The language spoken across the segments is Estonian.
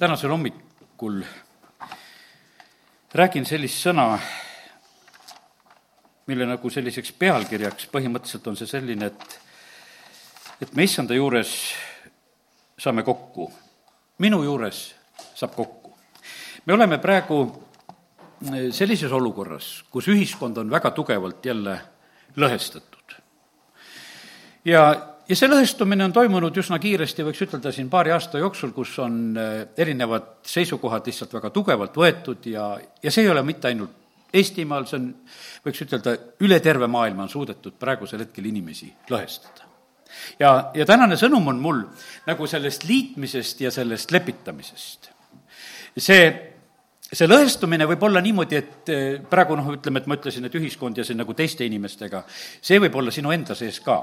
tänasel hommikul räägin sellist sõna, mille nagu selliseks pealkirjaks põhimõtteliselt on see selline, et et me issanda juures saame kokku. minu juures saab kokku. me oleme praegu sellises olukorras, kus ühiskond on väga tugevalt jälle lõhestatud. ja ja see lõhestumine on toimunud üsna kiiresti, võiks ütelda siin paari aasta jooksul, kus on äh, erinevad seisukohad lihtsalt väga tugevalt võetud ja, ja see ei ole mitte ainult Eestimaal, see on, võiks ütelda, üle terve maailma on suudetud praegusel hetkel inimesi lõhestada. ja, ja tänane sõnum on mul nagu sellest liitmisest ja sellest lepitamisest. see see lõhestumine võib olla niimoodi, et eh, praegu noh, ütleme, et ma ütlesin, et ühiskond ja see nagu teiste inimestega, see võib olla sinu enda sees ka.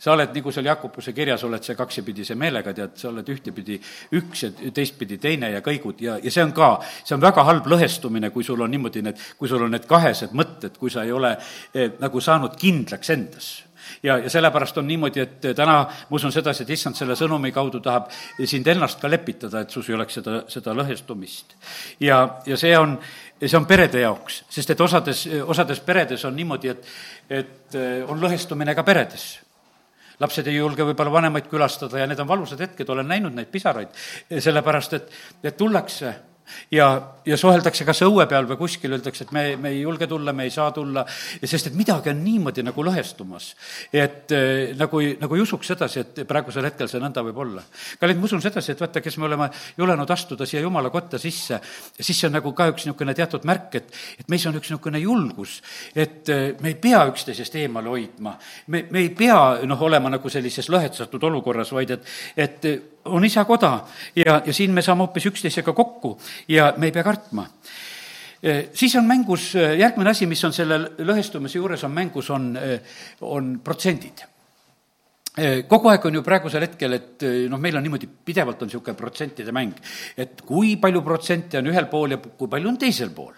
sa oled, nagu seal Jakobuse kirjas, oled see kaksipidise meelega, tead, sa oled ühtepidi üks ja teistpidi teine ja kõigud ja, ja see on ka, see on väga halb lõhestumine, kui sul on niimoodi need, kui sul on need kahesed mõtted, kui sa ei ole eh, nagu saanud kindlaks endas ja, ja sellepärast on niimoodi, et täna ma usun sedasi, et issand selle sõnumi kaudu tahab sind ennast ka lepitada, et sus ei oleks seda, seda lõhestumist. ja, ja see on, see on perede jaoks, sest et osades, osades peredes on niimoodi, et, et on lõhestumine ka peredes lapsed ei julge võib-olla vanemaid külastada ja need on valusad hetked, olen näinud neid pisaraid, sellepärast et, et tullakse ja, ja suheldakse kas õue peal või kuskil, öeldakse, et me, me ei julge tulla, me ei saa tulla, sest et midagi on niimoodi nagu lõhestumas. et äh, nagu, nagu ei usuks sedasi, et praegusel hetkel see nõnda võib olla. kallid, ma usun sedasi, et vaata, kes me oleme julenud astuda siia jumala kotta sisse, siis see on nagu ka üks niisugune teatud märk, et, et meis on üks niisugune julgus, et äh, me ei pea üksteisest eemale hoidma. me, me ei pea, noh, olema nagu sellises lõhestatud olukorras, vaid et, et on isakoda ja, ja siin me saame hoopis üksteisega kokku ja me ei pea kartma siis on mängus järgmine asi, mis on selle lõhestumise juures on mängus, on, on protsendid kogu aeg on ju praegusel hetkel, et noh, meil on niimoodi, pidevalt on niisugune protsentide mäng, et kui palju protsente on ühel pool ja kui palju on teisel pool.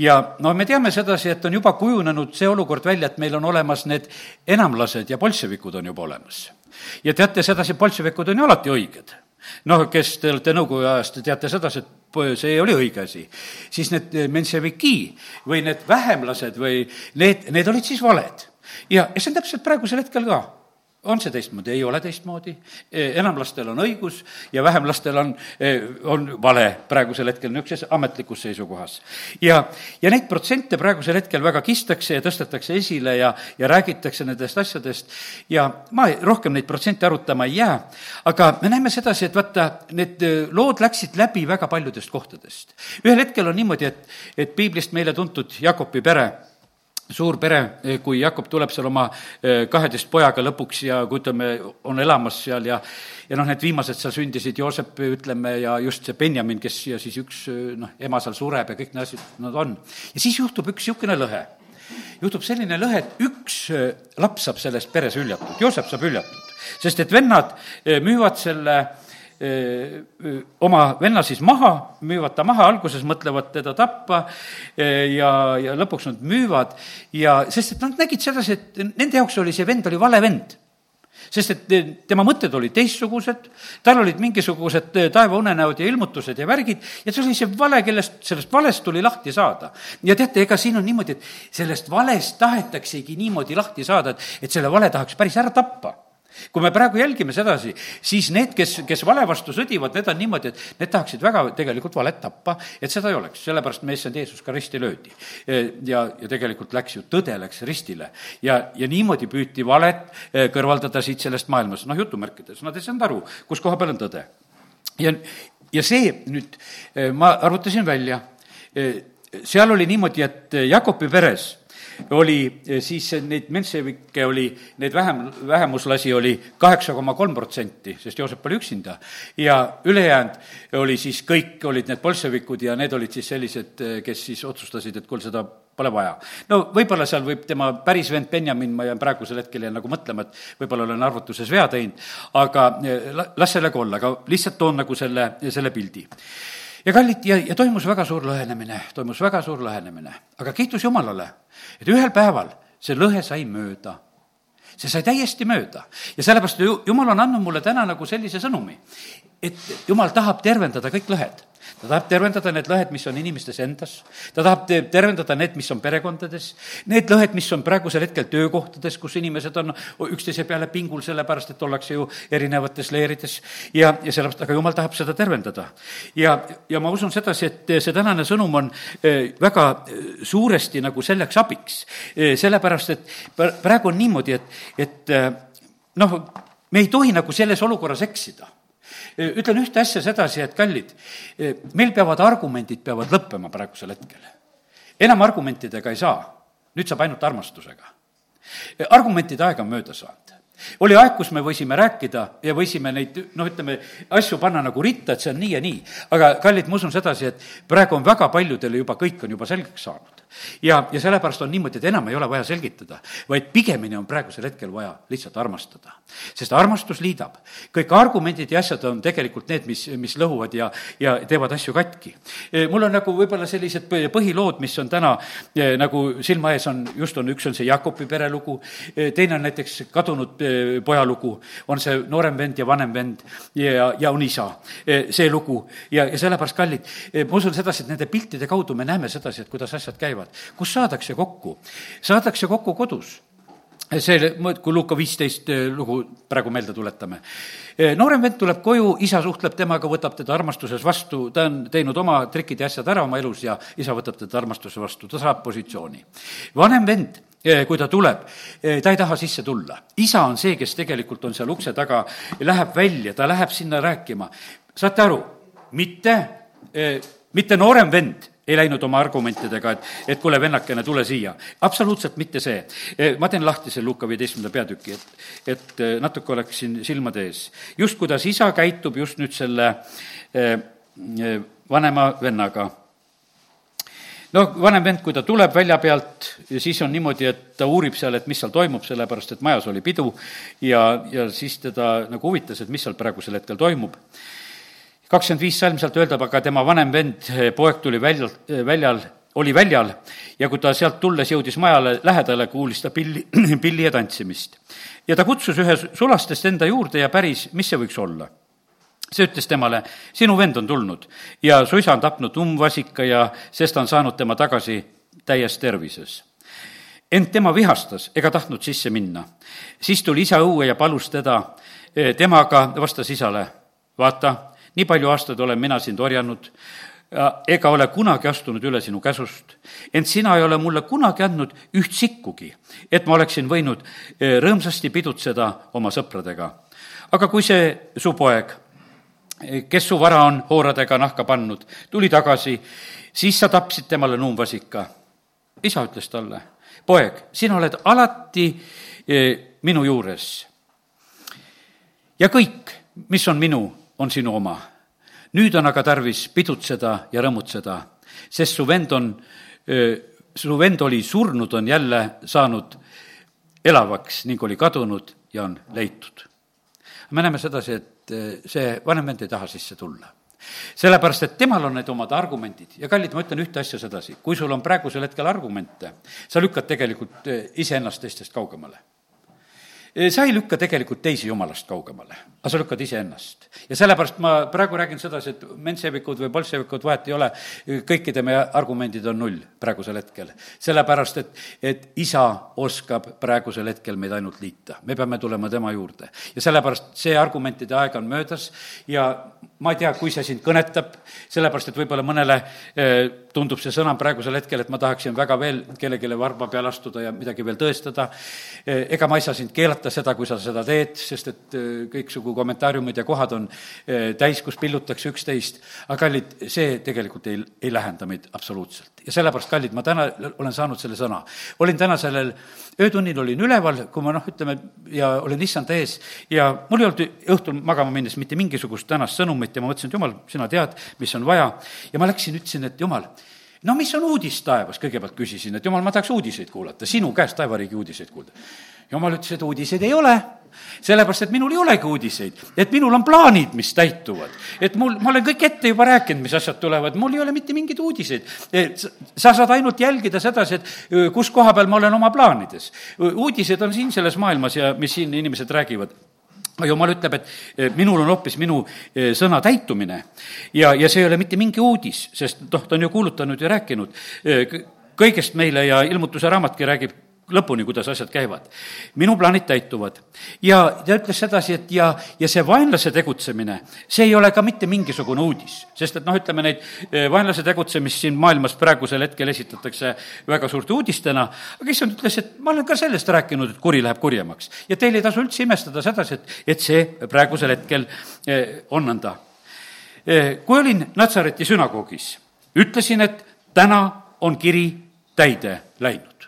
Ja no me teame sedasi, et on juba kujunenud see olukord välja, et meil on olemas need enamlased ja bolševikud on juba olemas ja teate sedasi, bolševikud on ju alati õiged. noh, kes te olete nõukogude ajast, te teate sedasi, et see oli õige asi. siis need menševiki või need vähemlased või need, need olid siis valed. ja, ja see on täpselt praegusel hetkel ka on see teistmoodi, ei ole teistmoodi, e, enamlastel on õigus ja vähemlastel on, e, on vale praegusel hetkel niisuguses ametlikus seisukohas. ja, ja neid protsente praegusel hetkel väga kistakse ja tõstetakse esile ja, ja räägitakse nendest asjadest ja ma rohkem neid protsente arutama ei jää, aga me näeme sedasi, et vaata, need e, lood läksid läbi väga paljudest kohtadest. ühel hetkel on niimoodi, et, et piiblist meile tuntud Jakobi pere suur pere, kui Jakob tuleb seal oma eh, kaheteist pojaga lõpuks ja kui ütleme, on elamas seal ja ja noh, need viimased seal sündisid, Joosep, ütleme, ja just see Benjamin, kes ja siis üks noh, ema seal sureb ja kõik need asjad, nad on. ja siis juhtub üks niisugune lõhe. juhtub selline lõhe, et üks eh, laps saab sellest peres hüljatud, Joosep saab hüljatud, sest et vennad eh, müüvad selle oma venna siis maha, müüvad ta maha, alguses mõtlevad teda tappa ja, ja lõpuks nad müüvad. Ja, sest et nad nägid sedasi, et nende jaoks oli see vend oli vale vend. Sest et tema mõtted olid teistsugused, tal olid mingisugused taevaunenäod ja ilmutused ja värgid ja see oli see vale, kellest, sellest valest tuli lahti saada. ja teate, ega siin on niimoodi, et sellest valest tahetaksegi niimoodi lahti saada, et, et selle vale tahaks päris ära tappa kui me praegu jälgime sedasi, siis need, kes, kes vale vastu sõdivad, need on niimoodi, et need tahaksid väga tegelikult valet tappa, et seda ei oleks, sellepärast meie issand Jeesus ka risti löödi. E, ja, ja tegelikult läks ju, tõde läks ristile ja, ja niimoodi püüti valet e, kõrvaldada siit sellest maailmast, noh, jutumärkides, nad ei saanud aru, kus koha peal on tõde. ja, ja see nüüd, e, ma arvutasin välja, seal oli niimoodi, et Jakobi peres oli eh, siis neid menševikke oli, neid vähem, vähemuslasi oli kaheksa koma kolm protsenti, sest Joosep oli üksinda. ja ülejäänud oli siis, kõik olid need bolševikud ja need olid siis sellised, eh, kes siis otsustasid, et kuule, seda pole vaja. no võib-olla seal võib tema päris vend Benjamin, ma jään praegusel hetkel jään nagu mõtlema, et võib-olla olen arvutuses vea teinud, aga eh, las sellega olla, aga lihtsalt toon nagu selle, selle pildi ja kallid, ja, ja toimus väga suur lõhenemine, toimus väga suur lõhenemine, aga kiitus Jumalale, et ühel päeval see lõhe sai mööda. See sai täiesti mööda. ja sellepärast ju, jumal on andnud mulle täna nagu sellise sõnumi, et jumal tahab tervendada kõik lõhed ta tahab tervendada need lõhed, mis on inimestes endas, ta tahab tervendada need, mis on perekondades, need lõhed, mis on praegusel hetkel töökohtades, kus inimesed on üksteise peale pingul, sellepärast et ollakse ju erinevates leerides. Ja, ja sellepärast, aga jumal tahab seda tervendada. ja, ja ma usun sedasi, et see tänane sõnum on eh, väga eh, suuresti nagu selleks abiks, eh, sellepärast et praegu on niimoodi, et, et noh, me ei tohi nagu selles olukorras eksida ütlen ühte asja sedasi, et kallid, meil peavad argumendid, peavad lõppema praegusel hetkel. enam argumentidega ei saa, nüüd saab ainult armastusega. argumentide aeg on mööda saanud oli aeg, kus me võisime rääkida ja võisime neid, noh, ütleme, asju panna nagu ritta, et see on nii ja nii. aga kallid, ma usun sedasi, et praegu on väga paljudele juba kõik on juba selgeks saanud ja, ja sellepärast on niimoodi, et enam ei ole vaja selgitada, vaid pigemini on praegusel hetkel vaja lihtsalt armastada. sest armastus liidab. kõik argumendid ja asjad on tegelikult need, mis, mis lõhuvad ja, ja teevad asju katki. E, mul on nagu võib-olla sellised põhilood, mis on täna e, nagu silma ees on, just on, üks on see Jakobi perelugu, e, teine on näiteks kadunud poja lugu, on see noorem vend ja vanem vend ja, ja on isa, see lugu. ja, ja sellepärast, kallid, ma usun sedasi, et nende piltide kaudu me näeme sedasi, et kuidas asjad käivad käivad. kus saadakse kokku? saadakse kokku kodus see, kui Luuka viisteist eh, lugu praegu meelde tuletame. Eh, noorem vend tuleb koju, isa suhtleb temaga, võtab teda armastuses vastu, ta on teinud oma trikid ja asjad ära oma elus ja isa võtab teda armastuse vastu, ta saab positsiooni. vanem vend eh, kui ta tuleb, ta ei taha sisse tulla. isa on see, kes tegelikult on seal ukse taga, läheb välja, ta läheb sinna rääkima. saate aru, mitte, mitte noorem vend ei läinud oma argumentidega, et, et kuule, vennakene, tule siia. absoluutselt mitte see. E, ma teen lahti selle Luka viieteistkümnenda peatüki, et, et e, natuke oleks siin silmade ees. just kuidas isa käitub just nüüd selle eh, vanema vennaga noh, vanem vend, kui ta tuleb välja pealt, siis on niimoodi, et ta uurib seal, et mis seal toimub, sellepärast et majas oli pidu ja, ja siis teda nagu huvitas, et mis seal praegusel hetkel toimub kakskümmend viis salm sealt öeldab, aga tema vanem vend, eh, poeg tuli väljal, eh, väljal, oli väljal ja kui ta sealt tulles jõudis majale lähedale, kuulis ta pilli, pilli ja tantsimist. ja ta kutsus ühe sulastest enda juurde ja päris, mis see võiks olla see ütles temale, sinu vend on tulnud ja su isa on tapnud umbvasika ja sest on saanud tema tagasi täies tervises. ent tema vihastas ega tahtnud sisse minna. siis tuli isa õue ja palus teda, eh, temaga vastas isale, vaata, nii palju aastaid olen mina sind orjanud, ega ole kunagi astunud üle sinu käsust, ent sina ei ole mulle kunagi andnud üht sikkugi, et ma oleksin võinud e, rõõmsasti pidutseda oma sõpradega. aga kui see su poeg, e, kes su vara on hooradega nahka pannud, tuli tagasi, siis sa tapsid temale nuumvasika. isa ütles talle, poeg, sina oled alati minu juures. ja kõik, mis on minu, on sinu oma. nüüd on aga tarvis pidutseda ja rõõmutseda, sest su vend on, su vend oli surnud, on jälle saanud elavaks ning oli kadunud ja on leitud. me näeme sedasi, et see vanem vend ei taha sisse tulla sellepärast, et temal on need omad argumendid ja kallid, ma ütlen ühte asja sedasi, kui sul on praegusel hetkel argumente, sa lükkad tegelikult iseennast teistest kaugemale sa ei lükka tegelikult teisi jumalast kaugemale, aga sa lükkad iseennast. ja sellepärast ma praegu räägin sedasi, et mentsevikud või bolševikud, vahet ei ole, kõikide meie argumendid on null praegusel hetkel. sellepärast, et, et isa oskab praegusel hetkel meid ainult liita, me peame tulema tema juurde. ja sellepärast see argumentide aeg on möödas ja ma ei tea, kui see sind kõnetab, sellepärast et võib-olla mõnele eh, tundub see sõna praegusel hetkel, et ma tahaksin väga veel kellelegi varba peale astuda ja midagi veel tõestada, eh, ega ma ei saa sind keelata, seda, kui sa seda teed, sest et äh, kõiksugu kommentaariumid ja kohad on täis, kus pillutakse üksteist, aga kallid, see tegelikult ei, ei lähenda meid absoluutselt. ja sellepärast, kallid, ma täna olen saanud selle sõna. olin täna sellel öötunnil, olin üleval, kui ma noh, ütleme, ja olin issand ees ja mul ei olnud õhtul magama minnes mitte mingisugust tänast sõnumit ja ma mõtlesin, et jumal, sina tead, mis on vaja. ja ma läksin, ütlesin, et jumal, no mis on uudis taevas, kõigepealt küsisin, et jumal, ma tahaks uudiseid kuulata, sinu käest taevariigi uudiseid kuulda. jumal ütles, et uudiseid ei ole, sellepärast et minul ei olegi uudiseid, et minul on plaanid, mis täituvad. et mul, ma olen kõik ette juba rääkinud, mis asjad tulevad, mul ei ole mitte mingeid uudiseid. sa saad ainult jälgida sedasi, et kus koha peal ma olen oma plaanides. uudised on siin selles maailmas ja mis siin inimesed räägivad jumal ütleb, et minul on hoopis minu eh, sõna täitumine. Ja, ja see ei ole mitte mingi uudis, sest noh, ta on ju kuulutanud ja rääkinud. Eh, kõigest meile ja ilmutuse raamatki räägib lõpuni, kuidas asjad käivad. minu plaanid täituvad. ja ta ütles sedasi, et ja, ja see vaenlase tegutsemine, see ei ole ka mitte mingisugune uudis. sest et noh, ütleme neid eh, vaenlase tegutsemist siin maailmas praegusel hetkel esitatakse väga suurte uudistena, aga issand ütles, et ma olen ka sellest rääkinud, et kuri läheb kurjemaks. ja teil ei tasu üldse imestada sedasi, et, et see praegusel hetkel eh, on nõnda. Eh, kui olin Natsareti sünagoogis, ütlesin, et täna on kiri täide läinud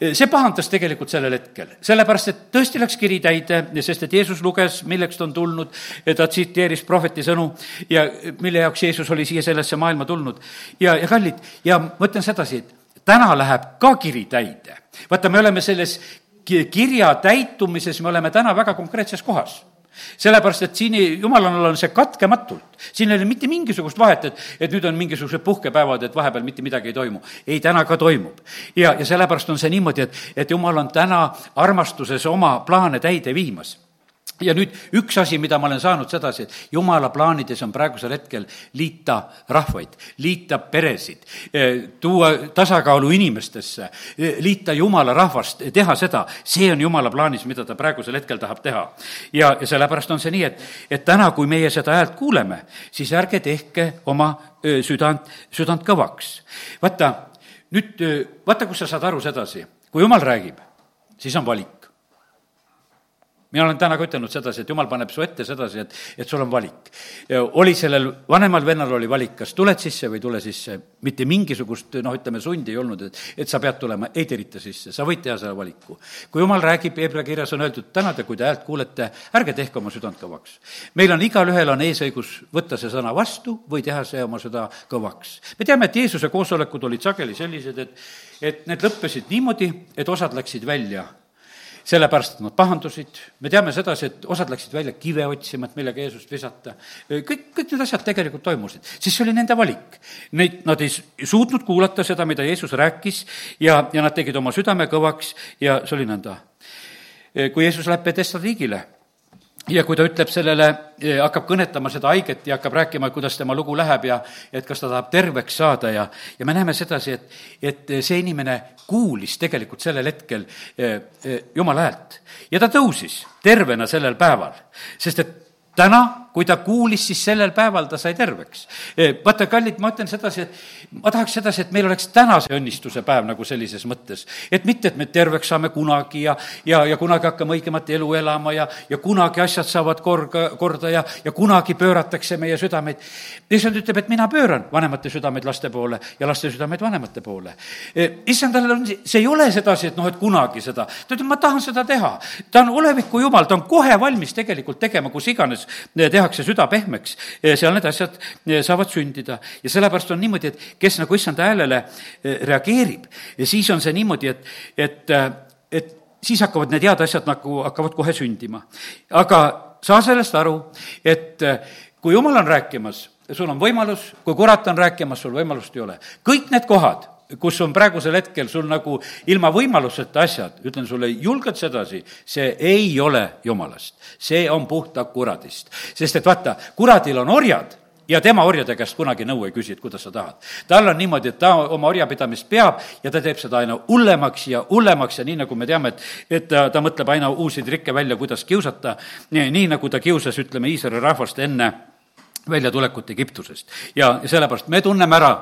see pahandas tegelikult sellel hetkel, sellepärast et tõesti läks kiri täide, sest et Jeesus luges, milleks ta on tulnud, ta tsiteeris prohveti sõnu ja mille jaoks Jeesus oli siia sellesse maailma tulnud. ja, ja kallid, ja ma ütlen sedasi, et täna läheb ka kiri täide. vaata, me oleme selles kirja täitumises, me oleme täna väga konkreetses kohas sellepärast, et siin ei, jumalal on see katkematult. siin ei ole mitte mingisugust vahet, et, et nüüd on mingisugused puhkepäevad, et vahepeal mitte midagi ei toimu. ei, täna ka toimub. ja, ja sellepärast on see niimoodi, et, et jumal on täna armastuses oma plaane täide viimas ja nüüd üks asi, mida ma olen saanud sedasi, et jumala plaanides on praegusel hetkel liita rahvaid, liita peresid, eh, tuua tasakaalu inimestesse, eh, liita jumala rahvast, teha seda, see on jumala plaanis, mida ta praegusel hetkel tahab teha. ja, ja sellepärast on see nii, et, et täna, kui meie seda häält kuuleme, siis ärge tehke oma südant, südant kõvaks. vaata, nüüd vaata, kus sa saad aru sedasi, kui jumal räägib, siis on valik mina olen täna ka ütelnud sedasi, et jumal paneb su ette sedasi, et, et sul on valik. oli sellel vanemal vennal oli valik, kas tuled sisse või tule sisse, mitte mingisugust noh, ütleme sundi ei olnud, et, et sa pead tulema, ei tirita sisse, sa võid teha selle valiku. kui jumal räägib, Hebra kirjas on öeldud, täna te, kui te häält kuulete, ärge tehke oma südant kõvaks. meil on, igalühel on eesõigus võtta see sõna vastu või teha see oma süda kõvaks. me teame, et Jeesuse koosolekud olid sageli sellised, et, et need lõppesid niimoodi, et osad läksid välja sellepärast, et nad pahandusid, me teame sedasi, et osad läksid välja kive otsima, et millega Jeesust visata. kõik, kõik need asjad tegelikult toimusid, siis see oli nende valik. Neid, nad ei suutnud kuulata seda, mida Jeesus rääkis ja, ja nad tegid oma südame kõvaks ja see oli nõnda. kui Jeesus läheb Pedesta riigile ja kui ta ütleb sellele, eh, hakkab kõnetama seda haiget ja hakkab rääkima, kuidas tema lugu läheb ja et kas ta tahab terveks saada ja, ja me näeme sedasi, et, et see inimene kuulis tegelikult sellel hetkel eh, eh, Jumala häält. ja ta tõusis tervena sellel päeval, sest et täna, kui ta kuulis, siis sellel päeval ta sai terveks. vaata, kallid, ma ütlen sedasi, et ma tahaks sedasi, et meil oleks täna see õnnistuse päev nagu sellises mõttes. et mitte, et me terveks saame kunagi ja, ja, ja kunagi hakkame õigemat elu elama ja, ja kunagi asjad saavad korga, korda ja, ja kunagi pööratakse meie südameid. issand ütleb, et mina pööran vanemate südameid laste poole ja laste südameid vanemate poole. issandal on, see ei ole sedasi, et noh, et kunagi seda, ta ütleb, ma tahan seda teha. ta on oleviku jumal, ta on kohe valmis tegelikult tegema, kus iganes tehakse süda pehmeks, seal need asjad saavad sündida. ja sellepärast on niimoodi, et kes nagu issanda häälele reageerib ja siis on see niimoodi, et, et, et siis hakkavad need head asjad nagu, hakkavad kohe sündima. aga saa sellest aru, et kui jumal on rääkimas, sul on võimalus, kui kurat on rääkimas, sul võimalust ei ole. kõik need kohad kus on praegusel hetkel sul nagu ilma võimaluseta asjad, ütlen sulle julgelt sedasi, see ei ole jumalast. see on puhta kuradist. sest et vaata, kuradil on orjad ja tema orjade käest kunagi nõu ei küsi, et kuidas sa tahad. tal on niimoodi, et ta oma orjapidamist peab ja ta teeb seda aina hullemaks ja hullemaks ja nii, nagu me teame, et, et ta, ta mõtleb aina uusi trikke välja, kuidas kiusata, nii nagu ta kiusas, ütleme, Iisraeli rahvast enne väljatulekut Egiptusest. ja sellepärast me tunneme ära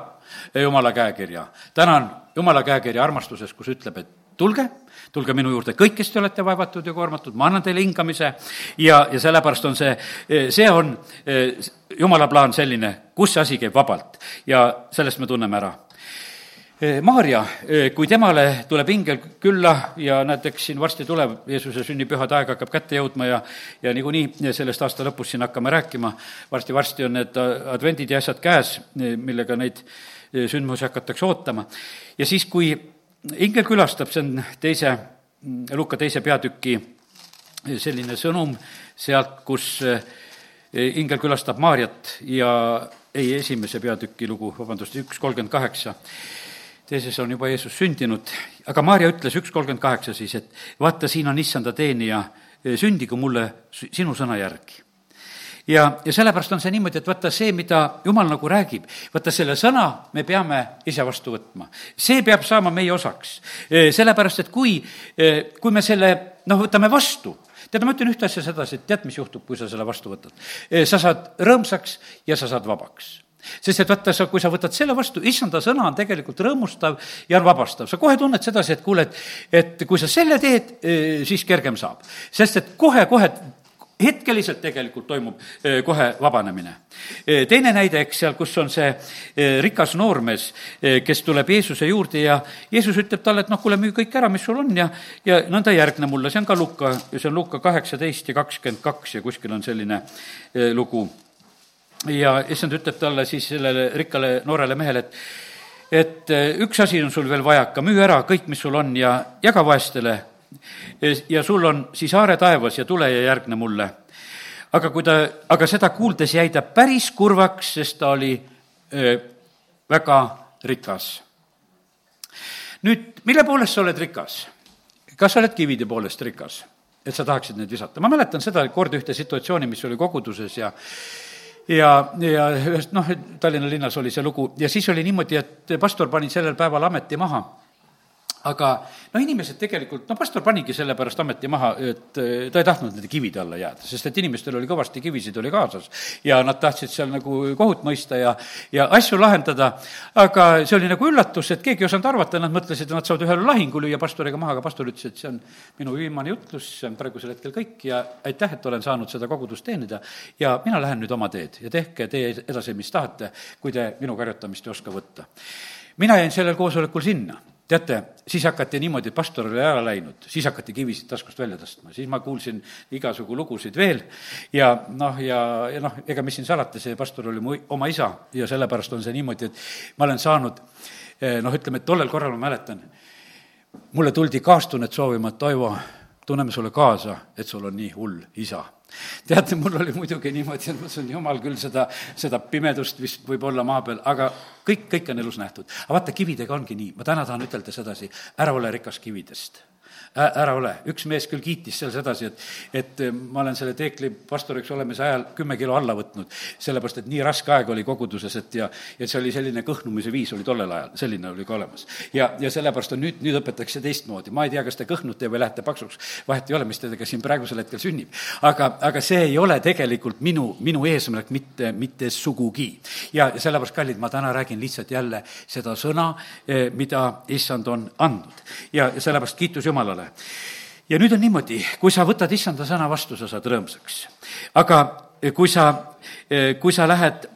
Jumala käekirja. tänan Jumala käekirja armastuses, kus ütleb, et tulge, tulge minu juurde kõik, kes te olete vaevatud ja koormatud, ma annan teile hingamise ja, ja sellepärast on see, see on Jumala plaan selline, kus see asi käib vabalt ja sellest me tunneme ära Maarja, kui temale tuleb ingel külla ja näed, eks siin varsti tuleb, Jeesuse sünnipühade aeg hakkab kätte jõudma ja ja niikuinii sellest aasta lõpus siin hakkame rääkima, varsti-varsti on need advendid ja asjad käes, millega neid sündmusi hakatakse ootama. ja siis, kui ingel külastab, see on teise, Luka teise peatüki selline sõnum sealt, kus ingel külastab Maarjat ja ei, esimese peatüki lugu, vabandust, üks kolmkümmend kaheksa teises on juba Jeesus sündinud, aga Maarja ütles üks kolmkümmend kaheksa siis, et vaata, siin on issanda teenija, sündigu mulle sinu sõna järgi ja, ja sellepärast on see niimoodi, et vaata see, mida jumal nagu räägib, vaata selle sõna me peame ise vastu võtma. see peab saama meie osaks. sellepärast, et kui, kui me selle noh, võtame vastu, tead, ma ütlen ühte asja sedasi, et tead, mis juhtub, kui sa selle vastu võtad? sa saad rõõmsaks ja sa saad vabaks sest et vaata, sa, kui sa võtad selle vastu, issanda sõna on tegelikult rõõmustav ja vabastav. sa kohe tunned sedasi, et kuule, et, et kui sa selle teed, siis kergem saab. sest et kohe-kohe hetkeliselt tegelikult toimub eh, kohe vabanemine. Eh, teine näide, eks seal, kus on see eh, rikas noormees, kes tuleb Jeesuse juurde ja Jeesus ütleb talle, et noh, kuule, müü kõik ära, mis sul on ja, ja nõnda järgne mulle, see on ka Luka, see on Luka kaheksateist ja kakskümmend kaks ja kuskil on selline lugu. Ja issand ütleb talle siis sellele rikkale noorele mehele, et et üks asi on sul veel vajaka, müü ära kõik, mis sul on ja jaga vaestele ja sul on siis aare taevas ja tule ja järgne mulle. aga kui ta, aga seda kuuldes jäi ta päris kurvaks, sest ta oli öö, väga rikas. nüüd, mille poolest sa oled rikas? kas sa oled kivide poolest rikas, et sa tahaksid neid visata? ma mäletan seda kord ühte situatsiooni, mis oli koguduses ja ja, ja ühest noh, Tallinna linnas oli see lugu. Ja siis oli niimoodi, et pastor pani sellel päeval ameti maha aga noh, inimesed tegelikult, no pastor panigi sellepärast ameti maha, et eh, ta ei tahtnud nende kivide alla jääda, sest et inimestel oli kõvasti kivisid oli kaasas. Ja nad tahtsid seal nagu kohut mõista ja, ja asju lahendada, aga see oli nagu üllatus, et keegi ei osanud arvata, nad mõtlesid, et nad saavad ühel lahingu lüüa pastoriga maha, aga pastor ütles, et see on minu viimane jutlus, see on praegusel hetkel kõik ja aitäh, et olen saanud seda kogudust teenida. Ja mina lähen nüüd oma teed ja tehke teie edasi, mis tahate, kui te minu karjutamist ei oska võtta. mina jäin sellel koosolekul sinna teate, siis hakati niimoodi, pastor oli ära läinud, siis hakati kivisid taskust välja tõstma, siis ma kuulsin igasugu lugusid veel. Ja noh, ja, ja noh, ega mis siin salata, see pastor oli mu oma isa. Ja sellepärast on see niimoodi, et ma olen saanud eh, noh, ütleme, et tollel korral ma mäletan, mulle tuldi kaastunnet soovima, et Toivo, tunneme sulle kaasa, et sul on nii hull isa teate, mul oli muidugi niimoodi, et ma mõtlesin, jumal küll, seda, seda pimedust vist võib olla maa peal, aga kõik, kõik on elus nähtud. aga vaata, kividega ongi nii, ma täna tahan ütelda sedasi, ära ole rikas kividest ära ole. üks mees küll kiitis seal sedasi, et, et eh, ma olen selle Teekli pastoriks olemise ajal kümme kilo alla võtnud, sellepärast et nii raske aeg oli koguduses, et ja, ja see oli selline kõhnumise viis oli tollel ajal, selline oli ka olemas. ja, ja sellepärast on nüüd, nüüd õpetatakse teistmoodi, ma ei tea, kas te kõhnute või lähete paksuks, vahet ei ole, mis teiega siin praegusel hetkel sünnib. aga, aga see ei ole tegelikult minu, minu eesmärk mitte, mitte sugugi. ja sellepärast, kallid, ma täna räägin lihtsalt jälle seda sõna, eh, mida issand on andnud. ja sellepärast kiitus Jumalale, Jumalale. ja nüüd on niimoodi, kui sa võtad issanda sõna vastu, sa saad rõõmsaks. aga kui sa, kui sa lähed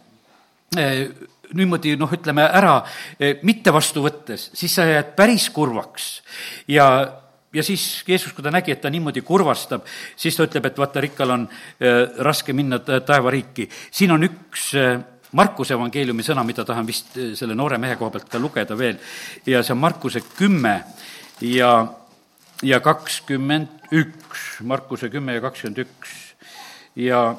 eh, niimoodi noh, ütleme ära eh, mitte vastu võttes, siis sa jääd päris kurvaks ja ja siis Jeesus, kui ta nägi, et ta niimoodi kurvastab, siis ta ütleb, et vaata, rikkal on raske minna taevariiki. siin on üks Markuse evangeeliumi sõna, mida tahan vist selle noore mehe koha pealt ka lugeda veel ja see on Markuse kümme ja ja kakskümmend üks, Markuse kümme ja kakskümmend üks ja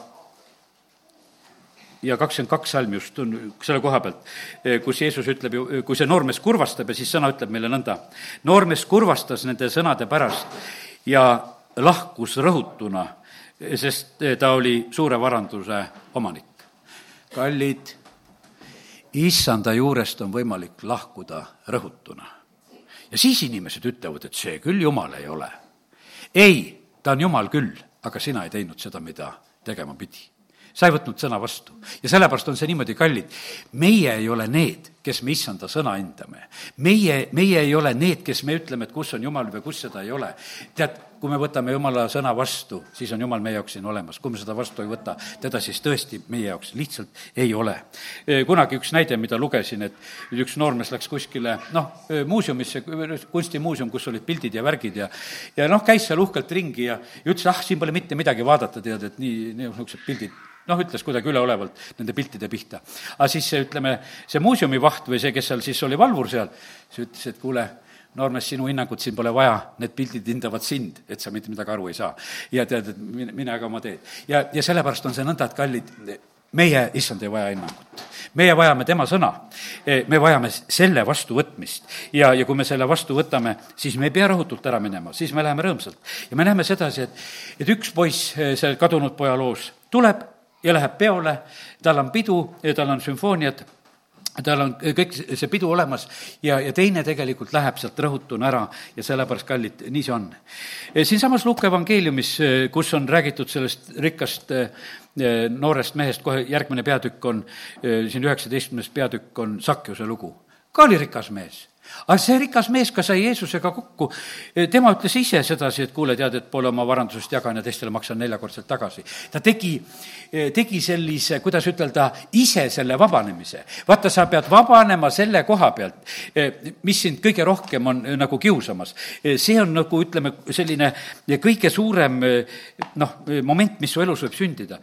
ja kakskümmend kaks salm just on selle koha pealt, kus Jeesus ütleb ju, kui see noormees kurvastab ja siis sõna ütleb meile nõnda. noormees kurvastas nende sõnade pärast ja lahkus rõhutuna, sest ta oli suure varanduse omanik. kallid, issanda juurest on võimalik lahkuda rõhutuna ja siis inimesed ütlevad, et see küll jumal ei ole. ei, ta on jumal küll, aga sina ei teinud seda, mida tegema pidi sa ei võtnud sõna vastu. ja sellepärast on see niimoodi, kallid, meie ei ole need, kes me issanda sõna hindame. meie, meie ei ole need, kes me ütleme, et kus on jumal või kus seda ei ole. tead, kui me võtame jumala sõna vastu, siis on jumal meie jaoks siin olemas, kui me seda vastu ei võta, teda siis tõesti meie jaoks lihtsalt ei ole. kunagi üks näide, mida lugesin, et üks noormees läks kuskile noh, muuseumisse, kunstimuuseum, kus olid pildid ja värgid ja ja noh, käis seal uhkelt ringi ja, ja ütles, ah, siin pole mitte midagi vaadata, tead, et nii, niisugused pildid noh, ütles kuidagi üleolevalt nende piltide pihta. aga siis see, ütleme, see muuseumivaht või see, kes seal siis oli valvur seal, siis ütles, et kuule, noormees, sinu hinnangut siin pole vaja, need pildid hindavad sind, et sa mitte midagi aru ei saa. ja tead, et mine, mine aga oma teed. ja, ja sellepärast on see nõnda, et kallid, meie, issand, ei vaja hinnangut. meie vajame tema sõna. me vajame selle vastuvõtmist. ja, ja kui me selle vastu võtame, siis me ei pea rõhutult ära minema, siis me läheme rõõmsalt. ja me näeme sedasi, et, et üks poiss, see kadunud poja loos, tuleb ja läheb peole, tal on pidu, tal on sümfooniad, tal on kõik see pidu olemas ja, ja teine tegelikult läheb sealt rõhutuna ära ja sellepärast, kallid, nii see on. siinsamas Luuka evangeeliumis, kus on räägitud sellest rikkast noorest mehest, kohe järgmine peatükk on, siin üheksateistkümnes peatükk on Sakjuse lugu. ka oli rikas mees aga see rikas mees ka sai Jeesusega kokku, tema ütles ise sedasi, et kuule, tead, et poole oma varandusest jagan ja teistele maksan neljakordselt tagasi. ta tegi, tegi sellise, kuidas ütelda, ise selle vabanemise. vaata, sa pead vabanema selle koha pealt, mis sind kõige rohkem on nagu kiusamas. see on nagu, ütleme, selline kõige suurem noh, moment, mis su elus võib sündida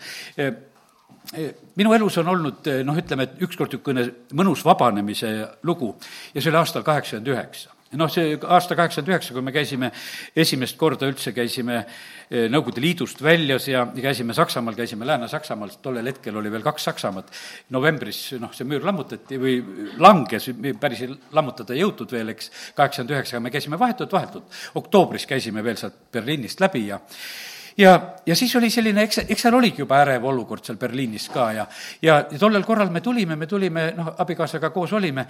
minu elus on olnud noh, ütleme, et ükskord niisugune mõnus vabanemise lugu ja see oli aastal kaheksakümmend üheksa. noh, see aasta kaheksakümmend üheksa, kui me käisime esimest korda üldse, käisime eh, Nõukogude Liidust väljas ja käisime Saksamaal, käisime Lääne-Saksamaal, tollel hetkel oli veel kaks Saksamaad. novembris noh, see müür lammutati või langes, päris lammutada ei jõutud veel, eks, kaheksakümmend üheksa, aga me käisime vahetult, vahetult. oktoobris käisime veel sealt Berliinist läbi ja ja, ja siis oli selline, eks, eks seal oligi juba ärev olukord seal Berliinis ka ja, ja, tollel korral me tulime, me tulime, noh, abikaasaga koos olime,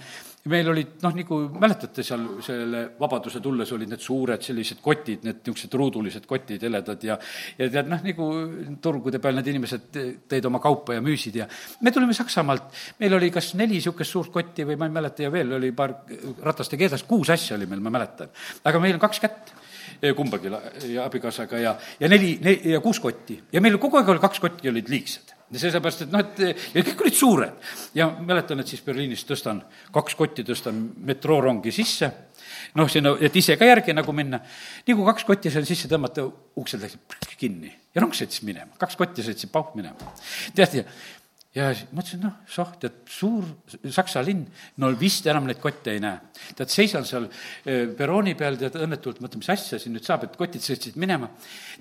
meil olid, noh, nagu mäletate, seal selle Vabaduse tulles olid need suured sellised kotid, need niisugused ruudulised kotid, heledad ja ja tead, noh, nagu turgude peal need inimesed tõid oma kaupa ja müüsid ja me tulime Saksamaalt, meil oli kas neli niisugust suurt kotti või ma ei mäleta, ja veel oli paar rataste keedas, kuus asja oli meil, ma mäletan. aga meil on kaks kätt kumbagi ja abikaasaga ja, ja neli, ja kuus kotti. ja meil kogu aeg oli kaks kotti olid liigsed. sellepärast, et noh, et ja kõik olid suured. ja mäletan, et siis Berliinis tõstan, kaks kotti tõstan metroorongi sisse, noh, sinna, et ise ka järgi nagu minna. nii kui kaks kotti seal sisse tõmmata, uksed läksid kinni ja rong sõitis minema, kaks kotti sõitsid pauh minema. tead, ja ja mõtlesin, noh, soh, tead, suur Saksa linn, no vist enam neid kotte ei näe. tead, seisan seal eh, perrooni peal, tead, õnnetult mõtlen, mis asja siin nüüd saab, et kotid sõitsid minema.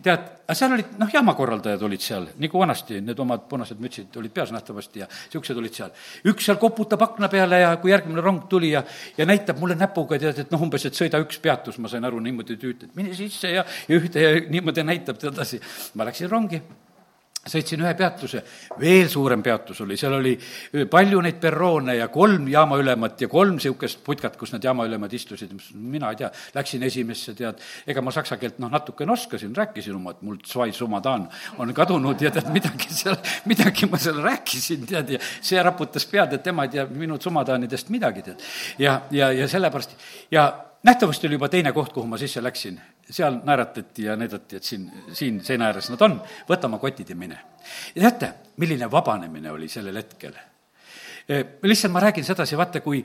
tead, aga seal olid, noh, jaamakorraldajad olid seal, nagu vanasti, need omad punased mütsid olid peas nähtavasti ja niisugused olid seal. üks seal koputab akna peale ja kui järgmine rong tuli ja, ja näitab mulle näpuga, tead, et noh, umbes, et sõida üks peatus, ma sain aru, niimoodi tüüt, et mine sisse ja, ja ühte ja niimoodi näitab edasi. ma läksin rongi sõitsin ühe peatuse, veel suurem peatus oli, seal oli palju neid perroone ja kolm jaamaülemat ja kolm niisugust putkat, kus need jaamaülemad istusid, mina ei tea, läksin esimesse, tead, ega ma saksa keelt noh, natukene oskasin, rääkisin oma, et mul sumadan on kadunud ja tead, midagi seal, midagi ma seal rääkisin, tead, ja see raputas pead, et tema ei tea minu sumadanidest midagi, tead. ja, ja, ja sellepärast ja nähtavasti oli juba teine koht, kuhu ma sisse läksin. Seal naeratati ja näidati, et siin, siin seina ääres nad on, võta oma kotid ja mine. ja teate, milline vabanemine oli sellel hetkel? Lihtsalt ma räägin sedasi, vaata, kui,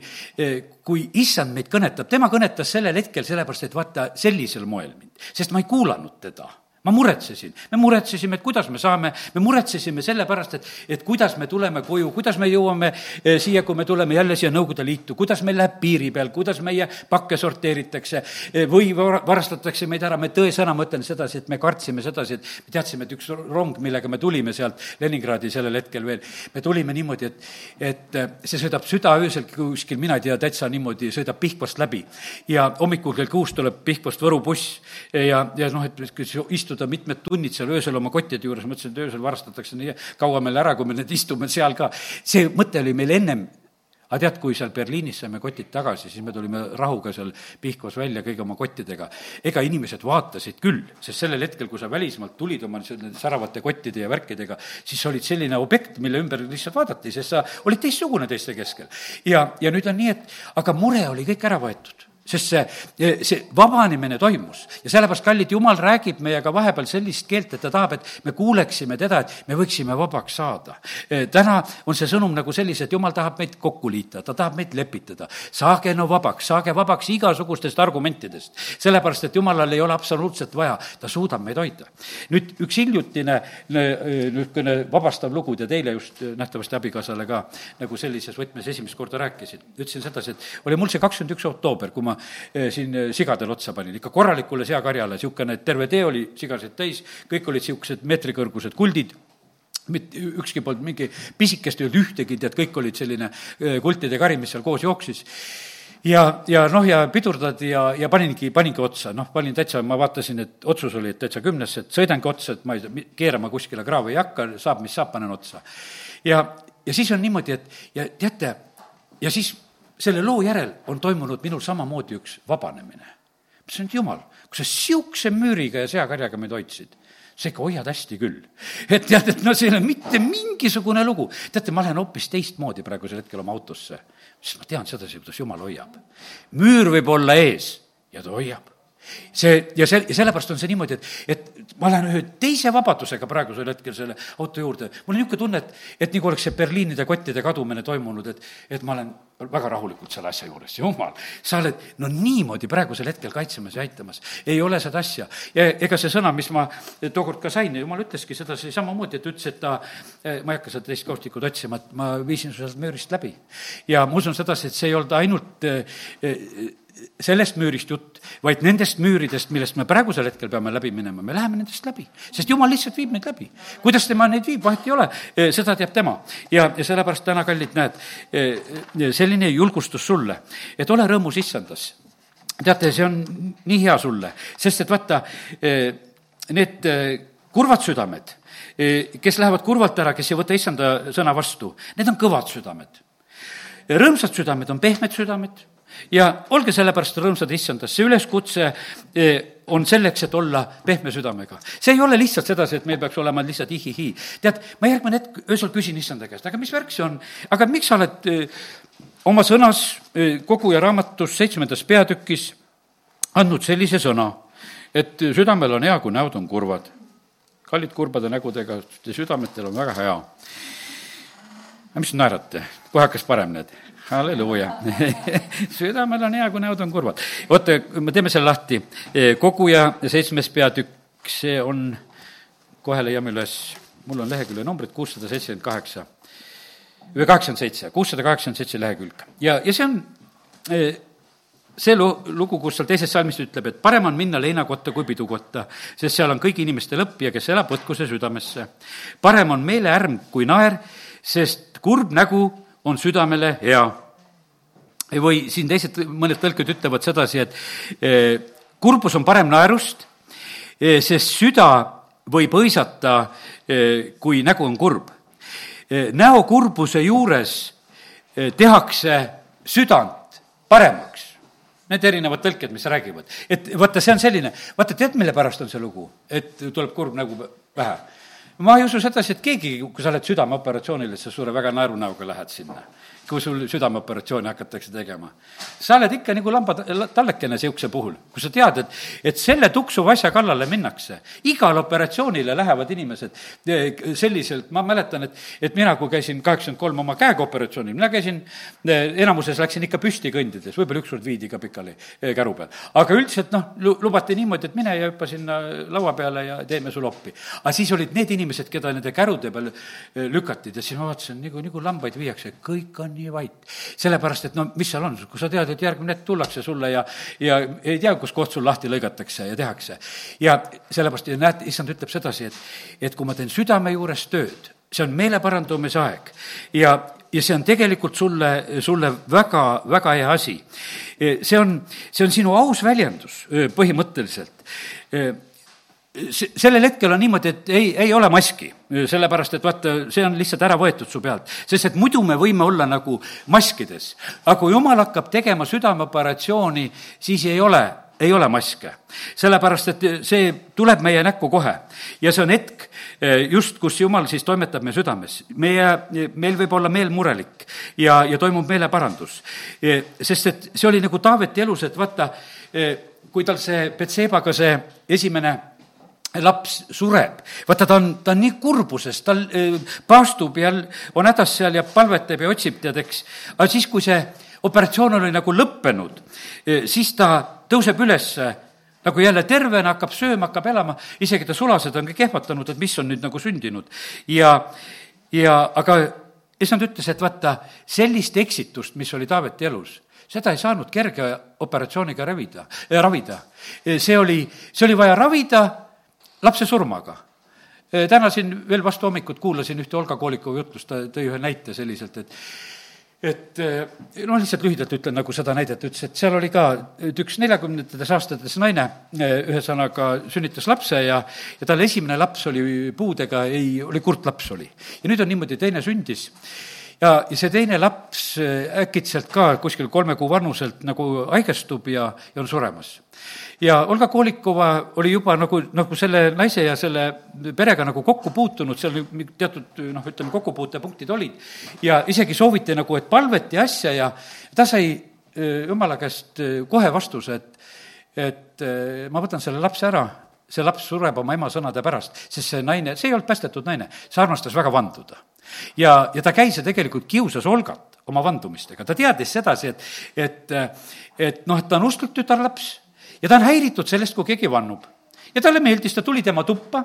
kui issand meid kõnetab, tema kõnetas sellel hetkel sellepärast, et vaata, sellisel moel mind, sest ma ei kuulanud teda ma muretsesin, me muretsesime, et kuidas me saame, me muretsesime sellepärast, et, et kuidas me tuleme koju, kuidas me jõuame eh, siia, kui me tuleme jälle siia Nõukogude Liitu, kuidas meil läheb piiri peal, kuidas meie pakke sorteeritakse eh, või varastatakse meid ära, me tõesõna, ma ütlen sedasi, et me kartsime sedasi, et me teadsime, et üks rong, millega me tulime sealt Leningradi sellel hetkel veel, me tulime niimoodi, et, et eh, see sõidab südaöösel kuskil, mina ei tea, täitsa niimoodi, sõidab Pihkvast läbi. ja hommikul kell kuus tuleb Pihkvast Võru buss ja, ja noh, et istud istuda mitmed tunnid seal öösel oma kottide juures, mõtlesin, et öösel varastatakse nii kaua meil ära, kui me nüüd istume seal ka. see mõte oli meil ennem aga tead, kui seal Berliinis saime kotid tagasi, siis me tulime rahuga seal Pihkvas välja kõigi oma kottidega. ega inimesed vaatasid küll, sest sellel hetkel, kui sa välismaalt tulid oma nende säravate kottide ja värkidega, siis sa olid selline objekt, mille ümber lihtsalt vaadati, sest sa olid teistsugune teiste keskel. ja, ja nüüd on nii, et aga mure oli kõik ära võetud sest see, see vabanemine toimus ja sellepärast, kallid, jumal räägib meiega vahepeal sellist keelt, et ta tahab, et me kuuleksime teda, et me võiksime vabaks saada. täna on see sõnum nagu sellise, et jumal tahab meid kokku liita, ta tahab meid lepitada. saage no vabaks, saage vabaks igasugustest argumentidest, sellepärast et jumalal ei ole absoluutselt vaja, ta suudab meid hoida. nüüd üks hiljutine niisugune vabastav lugu, te teile just nähtavasti abikaasale ka nagu sellises võtmes esimest korda rääkisin. ütlesin sedasi, et oli mul see kakskümmend üks oktoober, kui ma Eh, siin eh, sigadele otsa panin, ikka korralikule seakarjale, niisugune terve tee oli sigasid täis, kõik olid niisugused meetrikõrgused kuldid. Mitte ükski polnud mingi pisikest ei olnud ühtegi, tead, kõik olid selline eh, kultide kari, mis seal koos jooksis. Ja, ja noh, ja pidurdad ja, ja paningi, paningi otsa, noh, panin täitsa, ma vaatasin, et otsus oli, täitsa kümnesse, et sõidangi otsa, et ma ei, keerama kuskile kraavi ei hakka, saab, mis saab, panen otsa. ja, ja siis on niimoodi, et ja teate, ja siis selle loo järel on toimunud minul samamoodi üks vabanemine. ma ütlesin, et jumal, kui sa niisuguse müüriga ja seakarjaga meid hoidsid, sa ikka hoiad hästi küll. et tead, et no see ei ole mitte mingisugune lugu. teate, ma lähen hoopis teistmoodi praegusel hetkel oma autosse, sest ma tean sedasi, kuidas jumal hoiab. müür võib olla ees ja ta hoiab see ja see, ja sellepärast on see niimoodi, et, et ma lähen ühe teise vabadusega praegusel hetkel selle auto juurde. mul on niisugune tunne, et, et nagu oleks see Berliinide kottide kadumine toimunud, et, et ma olen väga rahulikult selle asja juures, jumal, sa oled no niimoodi praegusel hetkel kaitsemas ja aitamas. ei ole seda asja. ja ega see sõna, mis ma tookord ka sain, jumal ütleski sedasi samamoodi, et ütles, et ta, ma ei hakka seda teist kaustikut otsima, et ma viisin su sealt müürist läbi. ja ma usun sedasi, et see ei olnud ainult sellest müürist jutt, vaid nendest müüridest, millest me praegusel hetkel peame läbi minema, me läheme nendest läbi. sest jumal lihtsalt viib meid läbi. kuidas tema neid viib, vahet ei ole, e, seda teab tema. ja, ja sellepärast täna, kallid, näed, e, e, selline julgustus sulle, et ole rõõmus issandas. teate, see on nii hea sulle, sest et vaata, need kurvad südamed, kes lähevad kurvalt ära, kes ei võta issanda sõna vastu, need on kõvad südamed. rõõmsad südamed on pehmed südamed ja olge sellepärast rõõmsad issandas, see üleskutse eh, on selleks, et olla pehme südamega. see ei ole lihtsalt sedasi, et meil peaks olema lihtsalt ihihi. tead, ma järgmine hetk öösel küsin issanda käest, aga mis värk see on, aga miks sa oled eh, oma sõnas eh, koguja raamatus seitsmendas peatükis andnud sellise sõna, et südamel on hea, kui näod on kurvad. kallid kurbade nägudega, südametel on väga hea. mis te naerate, kohe hakkas parem, näed halleluuja südamel on hea, kui näod on kurvad. oota, me teeme selle lahti. E, koguja seitsmes peatükk, see on, kohe leiame üles, mul on lehekülje numbrid kuussada seitsekümmend kaheksa või kaheksakümmend seitse, kuussada kaheksakümmend seitse lehekülg. ja, ja see on e, see lu-, lugu, kus seal teises salmis ütleb, et parem on minna leinakotta kui pidukotta, sest seal on kõigi inimeste lõpp ja kes elab, võtku see südamesse. parem on meeleärm kui naer, sest kurb nägu on südamele hea. või siin teised, mõned tõlked ütlevad sedasi, et eh, kurbus on parem naerust, eh, sest süda võib hõisata, eh, kui nägu on kurb. näokurbuse juures tehakse südant paremaks. Need erinevad tõlked, mis räägivad. et vaata, see on selline, vaata, tead, mille pärast on see lugu? et tuleb kurb nägu pähe ma ei usu sedasi, et keegi, kui sa oled südameoperatsioonil, et sa suure väga naerunäoga lähed sinna kui sul südameoperatsiooni hakatakse tegema. sa oled ikka nagu lamba tallekene niisuguse puhul, kui sa tead, et, et selle tuksuva asja kallale minnakse. igal operatsioonile lähevad inimesed eh, selliselt, ma mäletan, et, et mina, kui käisin kaheksakümmend kolm oma käega operatsioonil, mina käisin, eh, enamuses läksin ikka püsti kõndides, võib-olla ükskord viidi ka pikali eh, käru peal. aga üldiselt noh, lubati niimoodi, et mine ja hüppa sinna laua peale ja teeme sul oppi. aga siis olid need inimesed, keda nende kärude peal lükati ja siis ma vaatasin, nagu, nagu lambaid viiakse, kõik on nii vait. sellepärast, et no mis seal on, kui sa tead, et järgmine hetk tullakse sulle ja, ja ei tea, kus koht sul lahti lõigatakse ja tehakse. ja sellepärast, näed, issand ütleb sedasi, et, et kui ma teen südame juures tööd, see on meeleparandumise aeg ja, ja see on tegelikult sulle, sulle väga, väga hea asi. see on, see on sinu aus väljendus põhimõtteliselt sellel hetkel on niimoodi, et ei, ei ole maski, sellepärast et vaata, see on lihtsalt ära võetud su pealt. sest et muidu me võime olla nagu maskides. aga kui jumal hakkab tegema südameoperatsiooni, siis ei ole, ei ole maske. sellepärast, et see tuleb meie näkku kohe. ja see on hetk, just, kus Jumal siis toimetab meie südames. meie, meil võib olla meel murelik ja, ja toimub meeleparandus. sest et see oli nagu Taaveti elus, et vaata, kui tal see Betsebaga see esimene laps sureb, vaata, ta on, ta on nii kurbuses, tal paastub ja on hädas seal ja palvetab ja otsib, tead, eks. aga siis, kui see operatsioon oli nagu lõppenud, siis ta tõuseb ülesse nagu jälle tervena, hakkab sööma, hakkab elama, isegi ta sulased on kõik ehmatanud, et mis on nüüd nagu sündinud. ja, ja aga issand ütles, et vaata, sellist eksitust, mis oli Taaveti elus, seda ei saanud kerge operatsiooniga ravida, äh, ravida. see oli, see oli vaja ravida lapse surmaga täna siin veel vastu hommikut kuulasin ühte Olga Koolikovi jutlust, ta tõi ühe näite selliselt, et et noh, lihtsalt lühidalt ütlen nagu seda näidet, ütles, et seal oli ka et üks neljakümnendates aastates naine, ühesõnaga sünnitas lapse ja, ja tal esimene laps oli puudega, ei, oli kurt laps oli. ja nüüd on niimoodi, teine sündis ja, ja see teine laps äkitselt ka kuskil kolme kuu vanuselt nagu haigestub ja, ja on suremas ja Olga Kolikova oli juba nagu, nagu selle naise ja selle perega nagu kokku puutunud, seal teatud noh, ütleme, kokkupuutepunktid olid. ja isegi sooviti nagu, et palveti asja ja ta sai jumala käest kohe vastuse, et, et ma võtan selle lapse ära, see laps sureb oma ema sõnade pärast, sest see naine, see ei olnud päästetud naine, see armastas väga vanduda. ja, ja ta käis ja tegelikult kiusas Olgat oma vandumistega, ta teadis sedasi, et, et, et noh, et ta on usklik tütarlaps ja ta on häiritud sellest, kui keegi vannub. ja talle meeldis, ta tuli tema tuppa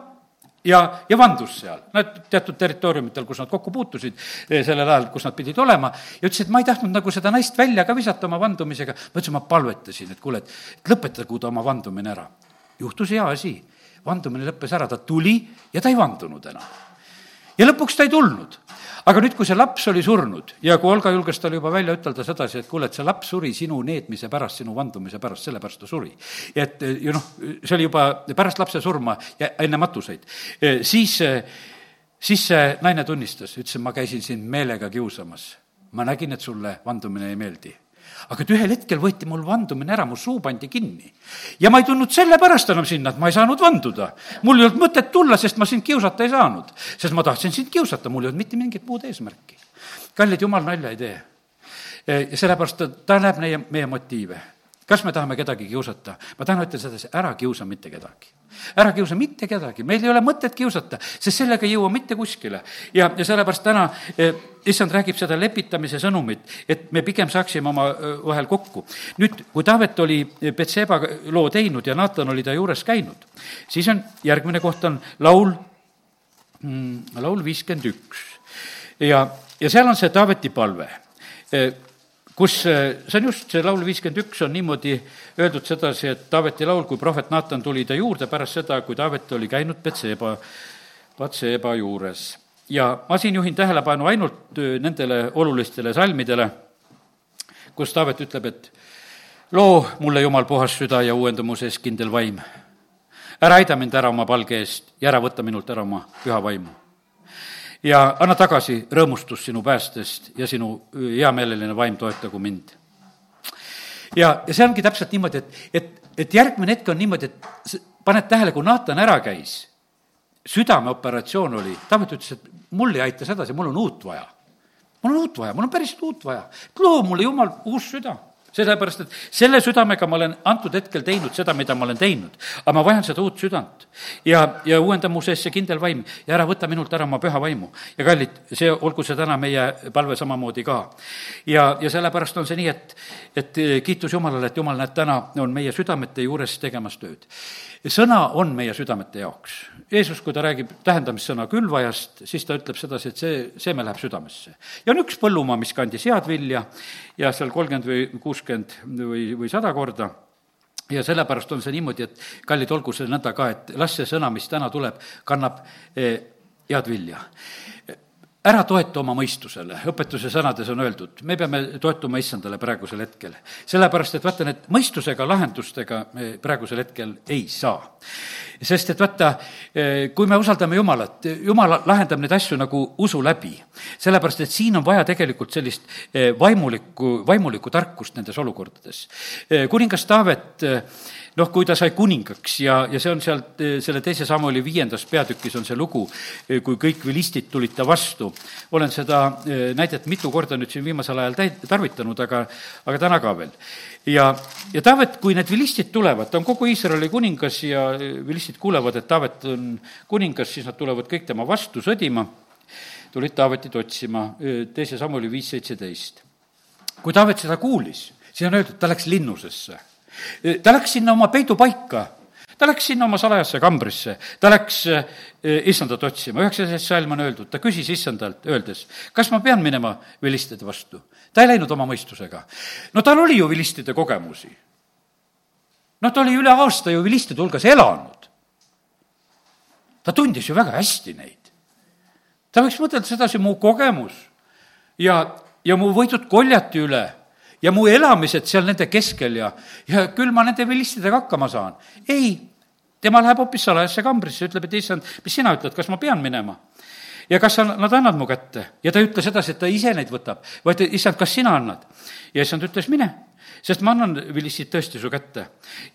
ja, ja vandus seal, nad teatud territooriumitel, kus nad kokku puutusid eh, sellel ajal, kus nad pidid olema, ja ütles, et ma ei tahtnud nagu seda naist välja ka visata oma vandumisega, ma ütlesin, ma palvetasin, et kuule, et, et lõpetagu ta oma vandumine ära. Juhtus hea asi, vandumine lõppes ära, ta tuli ja ta ei vandunud enam. ja lõpuks ta ei tulnud aga nüüd, kui see laps oli surnud ja kui Olga julges talle juba välja ütelda sedasi, et kuule, et see laps suri sinu neetmise pärast, sinu vandumise pärast, sellepärast ta suri. et ja noh, see oli juba pärast lapse surma ja enne matuseid, siis, siis see naine tunnistas, ütles, et ma käisin sind meelega kiusamas. ma nägin, et sulle vandumine ei meeldi aga et ühel hetkel võeti mul vandumine ära, mu suu pandi kinni. ja ma ei tulnud sellepärast enam sinna, et ma ei saanud vanduda. mul ei olnud mõtet tulla, sest ma sind kiusata ei saanud. sest ma tahtsin sind kiusata, mul ei olnud mitte mingit muud eesmärki. kallid, jumal nalja ei tee. ja sellepärast ta, ta näeb meie, meie motiive kas me tahame kedagi kiusata? ma täna ütlen sedasi, ära kiusa mitte kedagi. ära kiusa mitte kedagi, meil ei ole mõtet kiusata, sest sellega ei jõua mitte kuskile. ja, ja sellepärast täna eh, issand räägib seda lepitamise sõnumit, et me pigem saaksime omavahel kokku. nüüd, kui Taavet oli Betseba loo teinud ja Naatan oli ta juures käinud, siis on, järgmine koht on laul mm,, laul viiskümmend üks. ja, ja seal on see Taaveti palve kus eh, see on just, see laul viiskümmend üks on niimoodi öeldud sedasi, et Taaveti laul, kui prohvet Naatan tuli ta juurde pärast seda, kui Taavet oli käinud Betseba, Batseba juures. ja ma siin juhin tähelepanu ainult eh, nendele olulistele salmidele, kus Taavet ütleb, et loo mulle, Jumal, puhas süda ja uuenda mu sees kindel vaim. ära aida mind ära oma palge eest ja ära võta minult ära oma püha vaimu ja anna tagasi rõõmustus sinu päästest ja sinu heameeleline vaim toetagu mind. ja, ja see ongi täpselt niimoodi, et, et, et järgmine hetk on niimoodi, et paned tähele, kui Naatan ära käis, südameoperatsioon oli, Taavet ütles, et mul ei aita sedasi, mul on uut vaja. mul on uut vaja, mul on päriselt uut vaja. loo mulle, Jumal, uus süda sellepärast, et selle südamega ma olen antud hetkel teinud seda, mida ma olen teinud. aga ma vajan seda uut südant. ja, ja uuenda mu sees see kindel vaim ja ära võta minult ära oma püha vaimu. ja kallid, see, olgu see täna meie palve samamoodi ka. ja, ja sellepärast on see nii, et, et kiitus Jumalale, et Jumal, näed, täna on meie südamete juures tegemas tööd sõna on meie südamete jaoks. Jeesus, kui ta räägib tähendamissõna külvajast, siis ta ütleb sedasi, et see, seeme läheb südamesse. ja on üks põllumaa, mis kandis head vilja ja seal kolmkümmend või kuuskümmend või, või sada korda ja sellepärast on see niimoodi, et kallid, olgu see nõnda ka, et las see sõna, mis täna tuleb, kannab eh, head vilja ära toetu oma mõistusele, õpetuse sõnades on öeldud, me peame toetuma issandale praegusel hetkel. sellepärast, et vaata, need mõistusega lahendustega me praegusel hetkel ei saa. sest et vaata, eh, kui me usaldame Jumalat, Jumal lahendab neid asju nagu usu läbi. sellepärast, et siin on vaja tegelikult sellist eh, vaimulikku, vaimulikku tarkust nendes olukordades. Eh, kuningas Taavet noh, kui ta sai kuningaks ja, ja see on sealt selle teise Samuli viiendas peatükis on see lugu, kui kõik vilistid tulid ta vastu. olen seda näidet mitu korda nüüd siin viimasel ajal täit-, tarvitanud, aga, aga täna ka veel. ja, ja Taavet, kui need vilistid tulevad, ta on kogu Iisraeli kuningas ja vilistid kuulevad, et Taavet on kuningas, siis nad tulevad kõik tema vastu sõdima, tulid Taavetit otsima, teise Samuli viis seitseteist. kui Taavet seda kuulis, siis on öeldud, ta läks linnusesse ta läks sinna oma peidupaika, ta läks sinna oma salajasse kambrisse, ta läks eh, issandat otsima, üheksateist salm on öeldud, ta küsis issandalt, öeldes, kas ma pean minema vilistide vastu. ta ei läinud oma mõistusega. no tal oli ju vilistide kogemusi. noh, ta oli üle aasta ju vilistide hulgas elanud. ta tundis ju väga hästi neid. ta võiks mõtelda sedasi, mu kogemus ja, ja mu võidud koljati üle ja mu elamised seal nende keskel ja, ja küll ma nende vilistidega hakkama saan. ei, tema läheb hoopis salajasse kambrisse, ütleb, et issand, mis sina ütled, kas ma pean minema? ja kas sa nad annad mu kätte? ja ta ei ütle sedasi, et ta ise neid võtab, vaid issand, kas sina annad? ja issand ütles, mine, sest ma annan vilistid tõesti su kätte.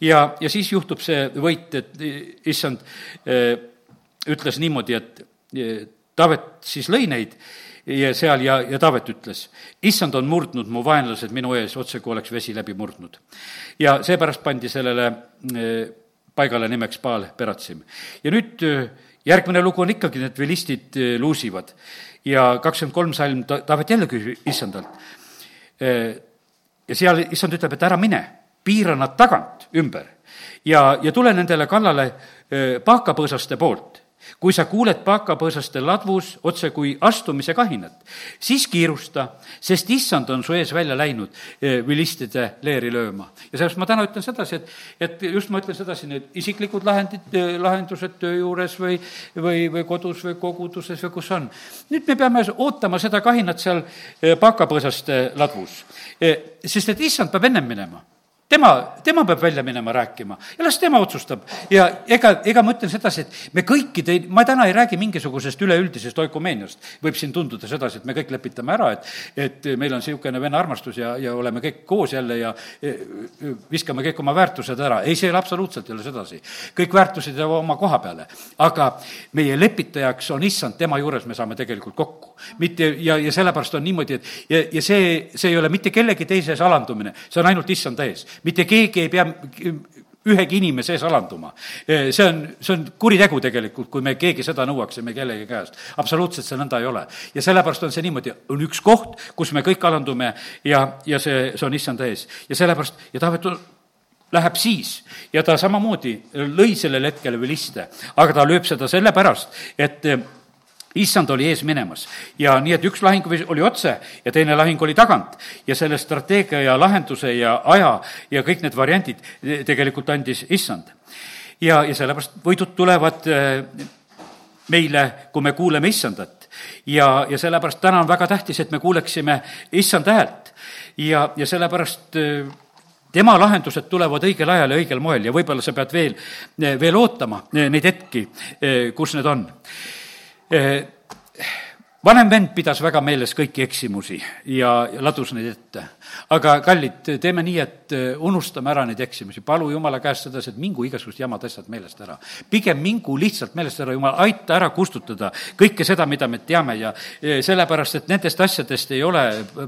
ja, ja siis juhtub see võit, et issand äh, ütles niimoodi, et Taavet siis lõi neid ja seal ja, ja Taavet ütles, issand on murdnud mu vaenlased minu ees, otse kui oleks vesi läbi murdnud. ja seepärast pandi sellele eh, paigale nimeks Baal Peratsim. ja nüüd eh, järgmine lugu on ikkagi, need vilistid eh, luusivad ja kakskümmend kolm salm ta-, Taavet jälle küsib issandalt. ja seal issand ütleb, et ära mine, piira nad tagant ümber ja, ja tule nendele kallale paakapõõsaste poolt kui sa kuuled paakapõõsaste ladvus otse kui astumise kahinat, siis kiirusta, sest issand on su ees välja läinud eh, vilistide leeri lööma. ja sellepärast ma täna ütlen sedasi, et, et just ma ütlen sedasi, need isiklikud lahendid, eh, lahendused töö juures või, või, või kodus või koguduses või kus on. nüüd me peame ootama seda kahinat seal eh, paakapõõsaste ladvus, sest et issand peab ennem minema tema, tema peab välja minema rääkima ja las tema otsustab. ja ega, ega ma ütlen sedasi, et me kõikide, ma täna ei räägi mingisugusest üleüldisest oikumeeniast. võib siin tunduda sedasi, et me kõik lepitame ära, et, et meil on niisugune vene armastus ja, ja oleme kõik koos jälle ja e, e, viskame kõik oma väärtused ära. ei, see absoluutselt ei ole sedasi. kõik väärtused jäävad oma koha peale. aga meie lepitajaks on issand, tema juures me saame tegelikult kokku. mitte, ja, ja sellepärast on niimoodi, et ja, ja see, see ei ole mitte kellegi teises alandumine, see on ainult issanda ees mitte keegi ei pea ühegi inimese ees alanduma. see on, see on kuritegu tegelikult, kui me keegi seda nõuaksime kellegi käest. absoluutselt see nõnda ei ole. ja sellepärast on see niimoodi, on üks koht, kus me kõik alandume ja, ja see, see on issanda ees. ja sellepärast, ja Taavet läheb siis ja ta samamoodi lõi sellel hetkel viliste, aga ta lööb seda sellepärast, et issand oli ees minemas. ja nii, et üks lahing oli otse ja teine lahing oli tagant. ja selle strateegia ja lahenduse ja aja ja kõik need variandid tegelikult andis issand. ja, ja sellepärast võidud tulevad äh, meile, kui me kuuleme issandat. ja, ja sellepärast täna on väga tähtis, et me kuuleksime issanda häält. ja, ja sellepärast äh, tema lahendused tulevad õigel ajal ja õigel moel ja võib-olla sa pead veel, veel ootama neid hetki, kus need on えー vanem vend pidas väga meeles kõiki eksimusi ja, ladus neid ette aga kallid, teeme nii, et äh, unustame ära neid eksimusi, palu Jumala käest sedasi, et mingu igasugused jamad asjad meelest ära. pigem mingu lihtsalt meelest ära, Jumal, aita ära kustutada kõike seda, mida me teame ja sellepärast, et nendest asjadest ei ole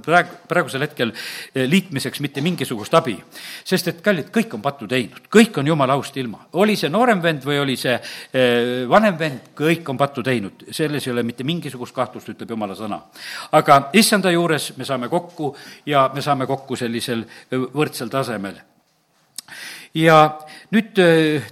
praegu, praegusel hetkel äh, liitmiseks mitte mingisugust abi. sest et kallid, kõik on pattu teinud, kõik on Jumala aust ilma. oli see noorem vend või oli see vanem vend, kõik on pattu teinud, selles ei ole mitte mingisugust kahtlust, ütleb Jumala sõna. aga issanda juures me saame kokku ja me saame kokku sellisel võrdsel tasemel. ja nüüd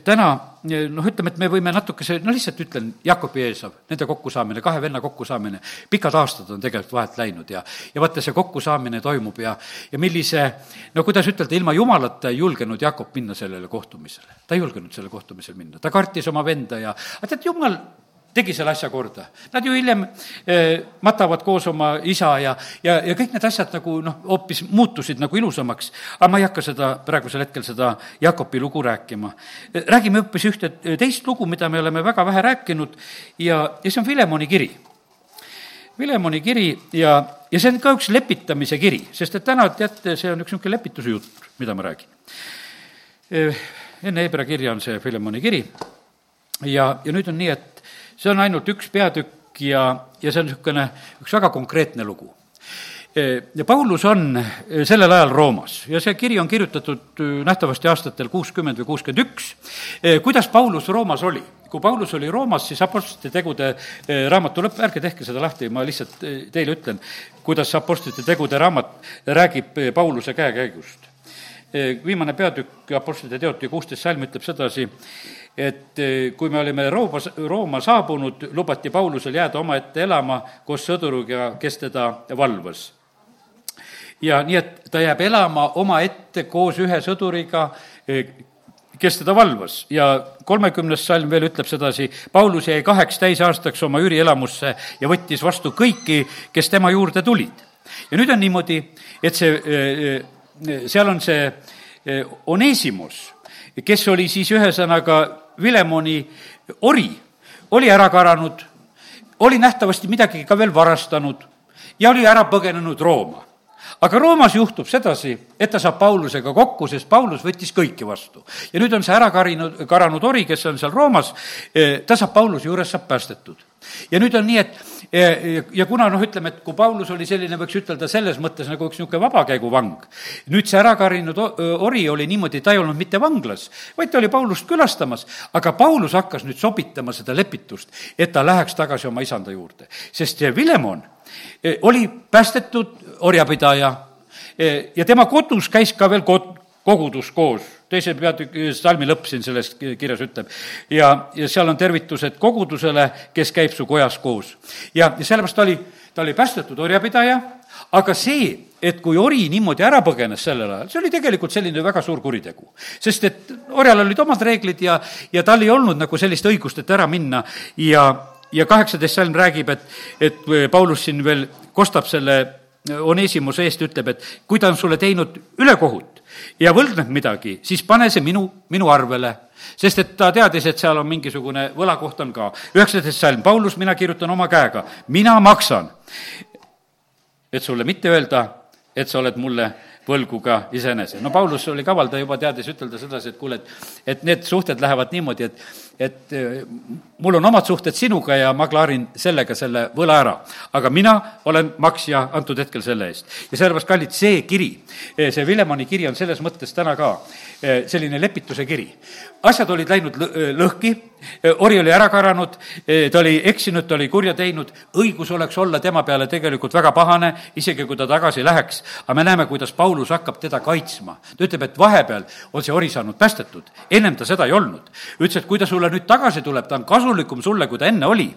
täna noh, ütleme, et me võime natukese, no lihtsalt ütlen, Jakobi Eesav, nende kokkusaamine, kahe venna kokkusaamine, pikad aastad on tegelikult vahet läinud ja, ja vaata, see kokkusaamine toimub ja, ja millise, no kuidas ütelda, ilma jumalata ei julgenud Jakob minna sellele kohtumisele. ta ei julgenud sellele kohtumisele minna, ta kartis oma venda ja, tead, jumal tegi selle asja korda. Nad ju hiljem eh, matavad koos oma isa ja, ja, ja kõik need asjad nagu noh, hoopis muutusid nagu ilusamaks. aga ma ei hakka seda praegusel hetkel, seda Jakobi lugu rääkima. räägime hoopis ühte teist lugu, mida me oleme väga vähe rääkinud ja, ja see on Filemoni kiri. Filemoni kiri ja, ja see on ka üks lepitamise kiri, sest et täna, teate, see on üks niisugune lepituse jutt, mida ma räägin. enne Hebra kirja on see Filemoni kiri ja, ja nüüd on nii, et see on ainult üks peatükk ja, ja see on niisugune üks väga konkreetne lugu ja Paulus on sellel ajal Roomas ja see kiri on kirjutatud nähtavasti aastatel kuuskümmend või kuuskümmend üks. kuidas Paulus Roomas oli? kui Paulus oli Roomas, siis Apostlite tegude raamatu lõpp, ärge tehke seda lahti, ma lihtsalt teile ütlen, kuidas Apostlite tegude raamat räägib Pauluse käekäigust. viimane peatükk Apostlite teote kuusteist salm ütleb sedasi, et kui me olime Rooma, Rooma saabunud, lubati Paulusel jääda omaette elama koos sõduriga, kes teda valvas ja nii, et ta jääb elama omaette koos ühe sõduriga, eh, kes teda valvas ja kolmekümnes salm veel ütleb sedasi, Paulus jäi kaheks täisaastaks oma üürielamusse ja võttis vastu kõiki, kes tema juurde tulid. ja nüüd on niimoodi, et see, eh, eh, seal on see Onesimus, kes oli siis ühesõnaga Vilemoni ori, oli ära karanud, oli nähtavasti midagi ka veel varastanud ja oli ära põgenenud Rooma aga Roomas juhtub sedasi, et ta saab Paulusega kokku, sest Paulus võttis kõiki vastu. ja nüüd on see ära karinud, karanud ori, kes on seal Roomas, eh, ta saab Pauluse juures, saab päästetud. Ja nüüd on nii, et eh, ja kuna noh, ütleme, et kui Paulus oli selline, võiks ütelda selles mõttes nagu üks niisugune vabakäiguvang, nüüd see ära karinud ori oli niimoodi, ta ei olnud mitte vanglas, vaid ta oli Paulust külastamas, aga Paulus hakkas nüüd sobitama seda lepitust, et ta läheks tagasi oma isanda juurde. sest see Vilemon Eh, oli päästetud orjapidaja eh, ja tema kodus käis ka veel kod-, kogudus koos, teise peatüki salmi lõpp siin selles kirjas ütleb. ja, ja seal on tervitused kogudusele, kes käib su kojas koos. ja, ja sellepärast ta oli, ta oli päästetud orjapidaja, aga see, et kui ori niimoodi ära põgenes sellel ajal, see oli tegelikult selline väga suur kuritegu. sest et orjal olid omad reeglid ja, ja tal ei olnud nagu sellist õigust, et ära minna ja ja kaheksateist salm räägib, et, et Paulus siin veel kostab selle Onesimuse eest, ütleb, et kui ta on sulle teinud ülekohut ja võlgneb midagi, siis pane see minu, minu arvele. sest et ta teadis, et seal on mingisugune võlakoht on ka. üheksateist salm, Paulus, mina kirjutan oma käega, mina maksan. et sulle mitte öelda, et sa oled mulle võlgu ka iseenese. no Paulus oli kaval, ta juba teadis ütelda sedasi, et kuule, et, et need suhted lähevad niimoodi, et, et eh, mul on omad suhted sinuga ja ma klaarin sellega selle võla ära. aga mina olen maksja antud hetkel selle eest. ja sellepärast, kallid, see kiri, eh, see Villemani kiri on selles mõttes täna ka eh, selline lepituse kiri. asjad olid läinud lõhki, ori oli ära karanud, ta oli eksinud, ta oli kurja teinud, õigus oleks olla tema peale tegelikult väga pahane, isegi kui ta tagasi läheks. aga me näeme, kuidas Paulus Paulus hakkab teda kaitsma. ta ütleb, et vahepeal on see ori saanud päästetud, ennem ta seda ei olnud. ütles, et kui ta sulle nüüd tagasi tuleb, ta on kasulikum sulle, kui ta enne oli.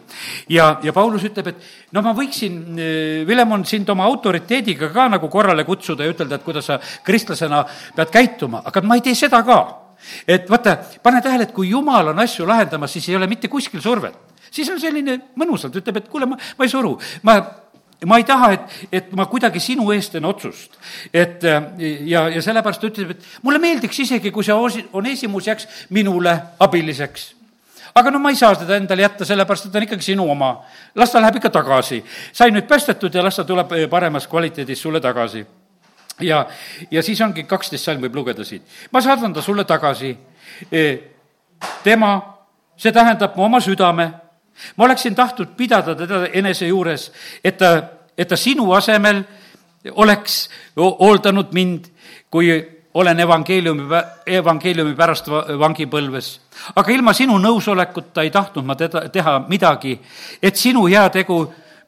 ja, ja Paulus ütleb, et no ma võiksin, eh, Vilemon, sind oma autoriteediga ka nagu korrale kutsuda ja ütelda, et kuidas sa kristlasena pead käituma, aga ma ei tee seda ka et vaata, pane tähele, et kui jumal on asju lahendamas, siis ei ole mitte kuskil survet siis on selline mõnusalt, ütleb, et kuule, ma, ma ei suru, ma ma ei taha, et, et ma kuidagi sinu eest teen otsust. et ja, ja sellepärast ta ütleb, et mulle meeldiks isegi, kui see Onesimus jääks minule abiliseks. aga no ma ei saa teda endale jätta, sellepärast et ta on ikkagi sinu oma. las ta läheb ikka tagasi. sai nüüd päästetud ja las ta tuleb paremas kvaliteedis sulle tagasi. ja, ja siis ongi kaksteist salm võib lugeda siit. ma saadan ta sulle tagasi. E, tema, see tähendab mu oma südame ma oleksin tahtnud pidada teda enese juures, et ta, et ta sinu asemel oleks hooldanud mind, kui olen evangeeliumi, evangeeliumi pärast vangipõlves. aga ilma sinu nõusolekuta ei tahtnud ma teda, teha midagi, et sinu heategu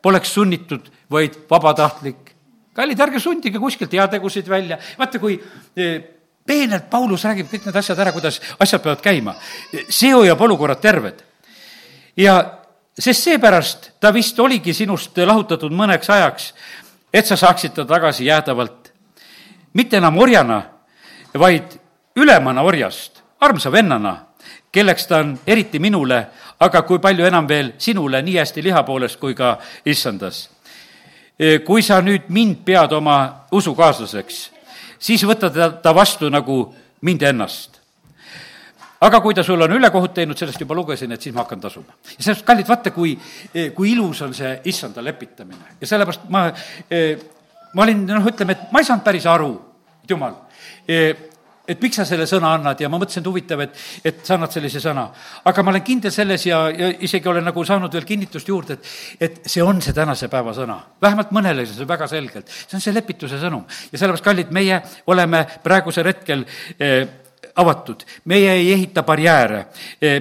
poleks sunnitud, vaid vabatahtlik. kallid, ärge sundige kuskilt heategusid välja, vaata kui eh, peenelt Paulus räägib kõik need asjad ära, kuidas asjad peavad käima. see hoiab olukorrad terved. ja sest seepärast ta vist oligi sinust lahutatud mõneks ajaks, et sa saaksid ta tagasi jäädavalt. mitte enam orjana, vaid ülemana orjast, armsa vennana, kelleks ta on eriti minule, aga kui palju enam veel sinule, nii hästi liha poolest kui ka issandas. kui sa nüüd mind pead oma usukaaslaseks, siis võta ta vastu nagu mind ennast aga kui ta sulle on ülekohut teinud, sellest juba lugesin, et siis ma hakkan tasuma. ja sellest, kallid, vaata, kui, kui ilus on see issanda lepitamine ja sellepärast ma, ma olin, noh, ütleme, et ma ei saanud päris aru, jumal, et miks sa selle sõna annad ja ma mõtlesin, et huvitav, et, et sa annad sellise sõna. aga ma olen kindel selles ja, ja isegi olen nagu saanud veel kinnitust juurde, et, et see on see tänase päeva sõna. vähemalt mõnele see väga selgelt, see on see lepituse sõnum. ja sellepärast, kallid, meie oleme praegusel hetkel eh, avatud, meie ei ehita barjääre,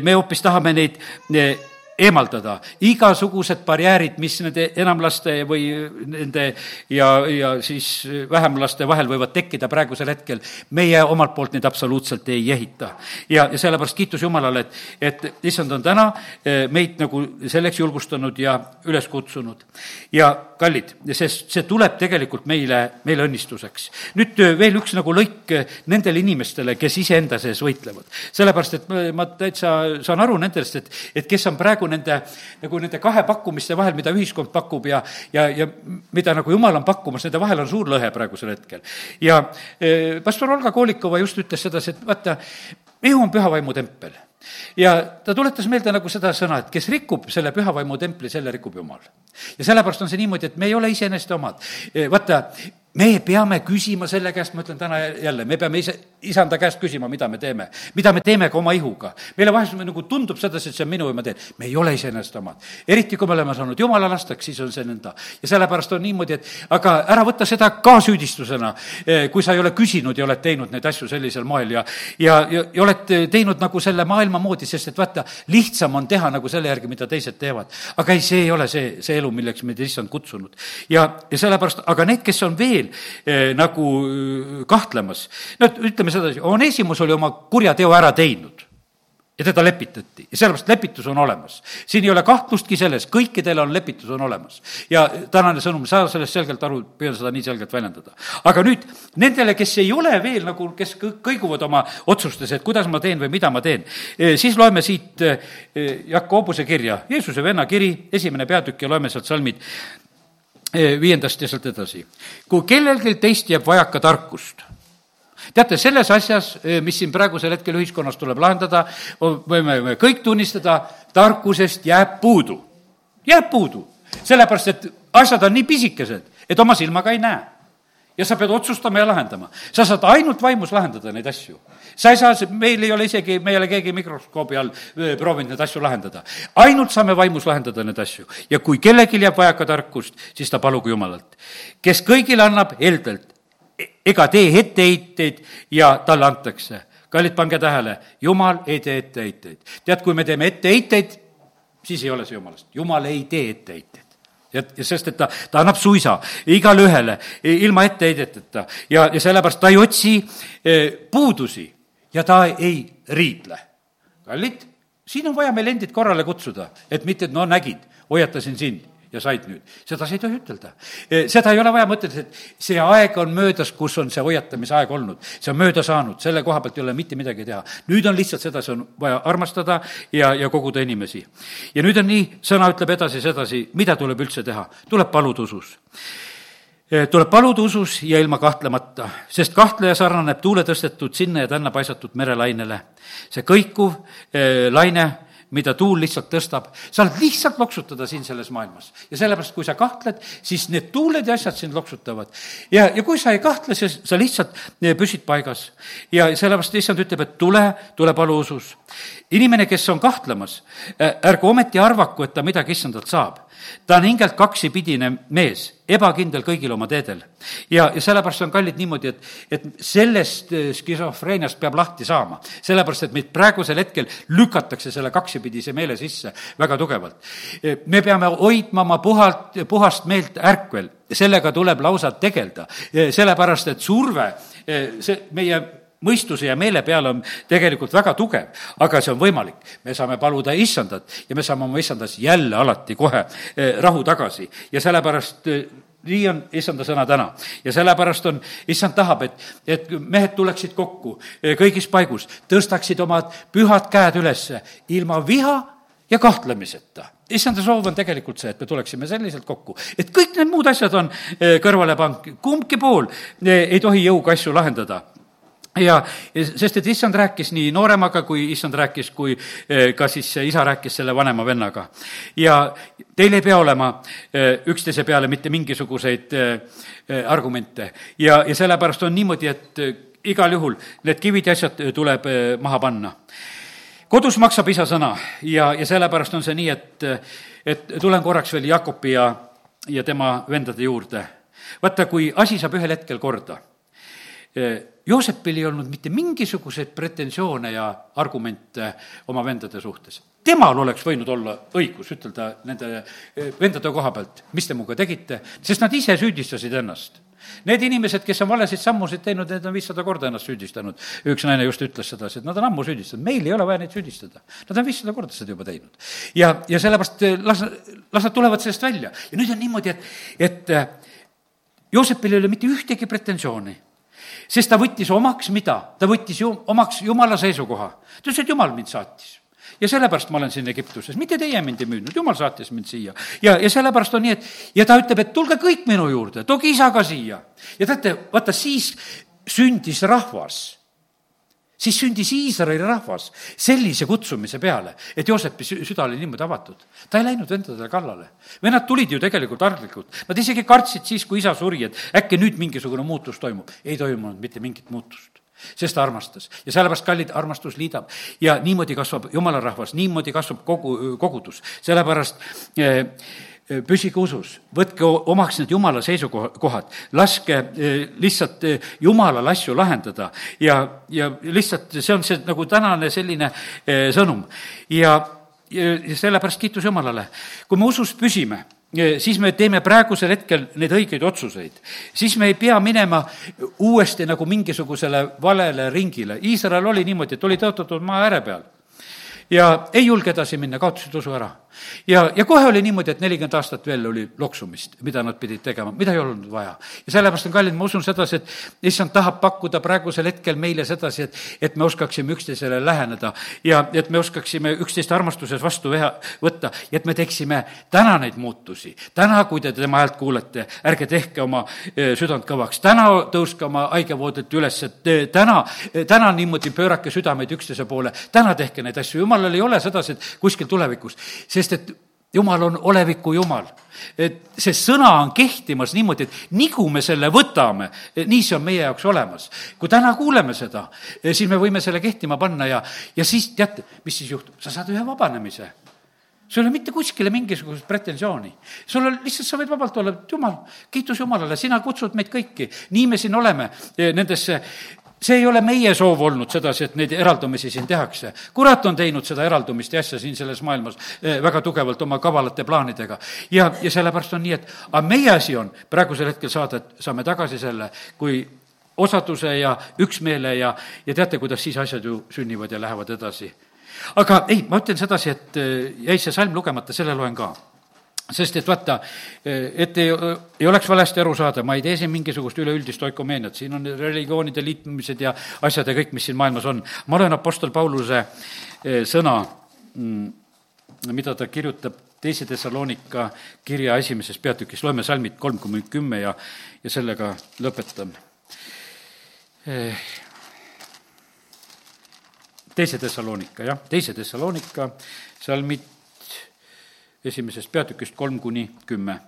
me hoopis tahame neid eh, eemaldada igasugused barjäärid, mis nende enamlaste või nende ja, ja siis vähemlaste vahel võivad tekkida praegusel hetkel, meie omalt poolt neid absoluutselt ei ehita. ja, ja sellepärast kiitus Jumalale, et, et issand on täna eh, meid nagu selleks julgustanud ja üles kutsunud. ja kallid, sest see tuleb tegelikult meile, meile õnnistuseks. nüüd eh, veel üks nagu lõik eh, nendele inimestele, kes iseenda sees võitlevad. sellepärast, et ma täitsa saan aru nendest, et, et kes on praegu nende, nagu nende kahe pakkumiste vahel, mida ühiskond pakub ja, ja, ja mida nagu jumal on pakkumas, nende vahel on suur lõhe praegusel hetkel. ja eh, pastor Olga Koolikova just ütles sedasi, et vaata, ihu on püha vaimu tempel ja ta tuletas meelde nagu seda sõna, et kes rikub selle pühavaimu templi, selle rikub Jumal. ja sellepärast on see niimoodi, et me ei ole iseenesest omad. Eh, vaata, me peame küsima selle käest, ma ütlen täna jälle, me peame ise, isanda käest küsima, mida me teeme. mida me teeme ka oma ihuga. meile vahest nagu tundub sedasi, et see on minu või ma teen. me ei ole iseenesest omad. eriti, kui me oleme saanud jumala lasteks, siis on see nõnda. ja sellepärast on niimoodi, et aga ära võta seda ka süüdistusena, eh, kui sa ei ole küsinud ja oled teinud neid asju sellisel moel ja, ja, ja, ja oled teinud nagu selle maailma moodi, sest et vaata, lihtsam on teha nagu selle järgi, mida teised teevad. aga ei, see ei ole see, see elu, milleks meid issand kutsunud. ja, ja sellepärast, aga need, kes on veel eh, nagu eh, kahtlemas, no ütleme sedasi, Onesimus oli oma kurja teo ära teinud ja teda lepitati ja sellepärast lepitus on olemas. siin ei ole kahtlustki selles, kõikidel on lepitus on olemas. ja tänane sõnum, saa sellest selgelt aru, püüan seda nii selgelt väljendada. aga nüüd nendele, kes ei ole veel nagu, kes kõiguvad oma otsustes, et kuidas ma teen või mida ma teen, eh, siis loeme siit eh, Jakobuse kirja, Jeesuse venna kiri, esimene peatükk ja loeme sealt salmid eh, viiendast ja sealt edasi. kui kellelgi teist jääb vajaka tarkust teate, selles asjas, eh, mis siin praegusel hetkel ühiskonnas tuleb lahendada, võime me kõik tunnistada, tarkusest jääb puudu. jääb puudu, sellepärast et asjad on nii pisikesed, et oma silmaga ei näe. ja sa pead otsustama ja lahendama. sa saad ainult vaimus lahendada neid asju. sa ei saa, meil ei ole isegi, me ei ole keegi mikroskoobi all eh, proovinud neid asju lahendada. ainult saame vaimus lahendada neid asju. ja kui kellelgi jääb vajaka tarkust, siis ta palugu Jumalalt, kes kõigile annab heldelt ega tee etteheiteid ja talle antakse. kallid, pange tähele, jumal ei tee etteheiteid. tead, kui me teeme etteheiteid, siis ei ole see jumalast. jumal ei tee etteheiteid ja sest, et ta, ta annab suisa igale ühele ilma etteheideteta ja, ja sellepärast ta ei otsi eh, puudusi ja ta ei riidle. kallid, siin on vaja meil endid korrale kutsuda, et mitte, et no nägid, hoiatasin sind ja said nüüd. sedasi ei tohi ütelda. E, seda ei ole vaja mõtelda, et see aeg on möödas, kus on see hoiatamise aeg olnud. see on mööda saanud, selle koha pealt ei ole mitte midagi teha. nüüd on lihtsalt sedasi, on vaja armastada ja, ja koguda inimesi. ja nüüd on nii, sõna ütleb edasi sedasi, mida tuleb üldse teha? tuleb paluda usus e, tuleb paluda usus ja ilma kahtlemata, sest kahtleja sarnaneb tuule tõstetud sinna ja tänna paisatud merelainele. see kõikuv eh, laine mida tuul lihtsalt tõstab, sa oled lihtsalt loksutada siin selles maailmas. ja sellepärast, kui sa kahtled, siis need tuuled ja asjad sind loksutavad. ja, ja kui sa ei kahtle, siis sa lihtsalt eh, püsid paigas. ja sellepärast issand ütleb, et tule, tule palu usus. inimene, kes on kahtlemas, eh, ärgu ometi arvaku, et ta midagi issandalt saab ta on hingelt kaksipidine mees, ebakindel kõigil oma teedel. ja, ja sellepärast on kallid niimoodi, et, et sellest äh, skisofreeniast peab lahti saama. sellepärast, et meid praegusel hetkel lükatakse selle kaksipidise meele sisse väga tugevalt. Äh, me peame hoidma oma puhalt, puhast meelt ärkvel, sellega tuleb lausa tegeleda, äh, sellepärast et surve, see meie mõistuse ja meele peale on tegelikult väga tugev, aga see on võimalik. me saame paluda issandat ja me saame oma issandas jälle alati kohe eh, rahu tagasi ja sellepärast eh, nii on issanda sõna täna. ja sellepärast on, issand tahab, et, et mehed tuleksid kokku eh, kõigis paigus, tõstaksid omad pühad käed ülesse ilma viha ja kahtlemiseta. issanda soov on tegelikult see, et me tuleksime selliselt kokku, et kõik need muud asjad on kõrvale pannud, kumbki pool ei tohi jõuga asju lahendada ja sest, et issand rääkis nii nooremaga, kui issand rääkis, kui eh, ka siis isa rääkis selle vanema vennaga. ja teil ei pea olema eh, üksteise peale mitte mingisuguseid eh, argumente ja, ja sellepärast on niimoodi, et igal juhul need kivid ja asjad tuleb maha panna. kodus maksab isa sõna ja, ja sellepärast on see nii, et, et tulen korraks veel Jakobi ja, ja tema vendade juurde. vaata, kui asi saab ühel hetkel korda Joosepil ei olnud mitte mingisuguseid pretensioone ja argumente oma vendade suhtes. temal oleks võinud olla õigus ütelda nende vendade koha pealt, mis te minuga tegite, sest nad ise süüdistasid ennast. Need inimesed, kes on valesid sammusid teinud, need on viissada korda ennast süüdistanud. üks naine just ütles sedasi, et nad on ammu süüdistanud, meil ei ole vaja neid süüdistada. Nad on viissada korda seda juba teinud. ja, ja sellepärast las, las nad tulevad sellest välja. ja nüüd on niimoodi, et, et Joosepil ei ole mitte ühtegi pretensiooni sest ta võttis omaks mida? ta võttis ju omaks jumala seisukoha. ta ütles, et jumal mind saatis ja sellepärast ma olen siin Egiptuses, mitte teie mind ei müünud, jumal saatis mind siia. ja, ja sellepärast on nii, et ja ta ütleb, et tulge kõik minu juurde, tooge isa ka siia. ja teate, vaata siis sündis rahvas siis sündis Iisraeli rahvas sellise kutsumise peale, et Joosepi süda oli niimoodi avatud. ta ei läinud vendadele kallale. vennad tulid ju tegelikult arglikult, nad isegi kartsid siis, kui isa suri, et äkki nüüd mingisugune muutus toimub. ei toimunud mitte mingit muutust sest ta armastas ja sellepärast, kallid, armastus liidab. ja niimoodi kasvab jumala rahvas, niimoodi kasvab kogu, kogudus, sellepärast eh, püsige usus, võtke omaks need jumala seisukohad, laske lihtsalt jumalal asju lahendada ja, ja lihtsalt see on see nagu tänane selline sõnum. ja, ja sellepärast kiitus Jumalale. kui me usus püsime, siis me teeme praegusel hetkel neid õigeid otsuseid. siis me ei pea minema uuesti nagu mingisugusele valele ringile. Iisrael oli niimoodi, et oli tõotatud maa ääre peal ja ei julge edasi minna, kaotasid usu ära. Ja, ja kohe oli niimoodi, et nelikümmend aastat veel oli loksumist, mida nad pidid tegema, mida ei olnud vaja. ja sellepärast on kallid, ma usun sedasi, et issand tahab pakkuda praegusel hetkel meile sedasi, et, et me oskaksime üksteisele läheneda ja et me oskaksime üksteist armastuses vastu veha, võtta ja et me teeksime täna neid muutusi. täna, kui te tema häält kuulete, ärge tehke oma e, südant kõvaks, täna tõuske oma haigevoodit üles, et e, täna, e, täna niimoodi pöörake südameid üksteise poole, täna tehke neid asju, jumal jumalal ei ole sedasi, et kuskil tulevikus, sest et jumal on oleviku jumal. et see sõna on kehtimas niimoodi, et nii kui me selle võtame, nii see on meie jaoks olemas. kui täna kuuleme seda, siis me võime selle kehtima panna ja, ja siis teate, mis siis juhtub, sa saad ühe vabanemise sul ei ole mitte kuskile mingisugust pretensiooni. sul on lihtsalt, sa võid vabalt olla, et jumal, kiitus Jumalale, sina kutsud meid kõiki. nii me siin oleme eh, nendesse see ei ole meie soov olnud sedasi, et neid eraldumisi siin tehakse. kurat on teinud seda eraldumist ja asja siin selles maailmas eh, väga tugevalt oma kavalate plaanidega. ja, ja sellepärast on nii, et aga meie asi on praegusel hetkel saada, et saame tagasi selle, kui osaduse ja üksmeele ja, ja teate, kuidas siis asjad ju sünnivad ja lähevad edasi. aga ei, ma ütlen sedasi, et eh, jäi see salm lugemata, selle loen ka sest et vaata, et ei, ei oleks valesti aru saada, ma ei tee siin mingisugust üleüldist oikomeeniat, siin on religioonide liitmised ja asjad ja kõik, mis siin maailmas on. ma olen Apostel Pauluse eh, sõna, mm, mida ta kirjutab teise Thessalonika kirja esimeses peatükis, loeme salmid kolm kuni kümme ja, ja sellega lõpetan. Eh, teise Thessalonika, jah, teise Thessalonika salmid esimesest peatükist kolm kuni kümme.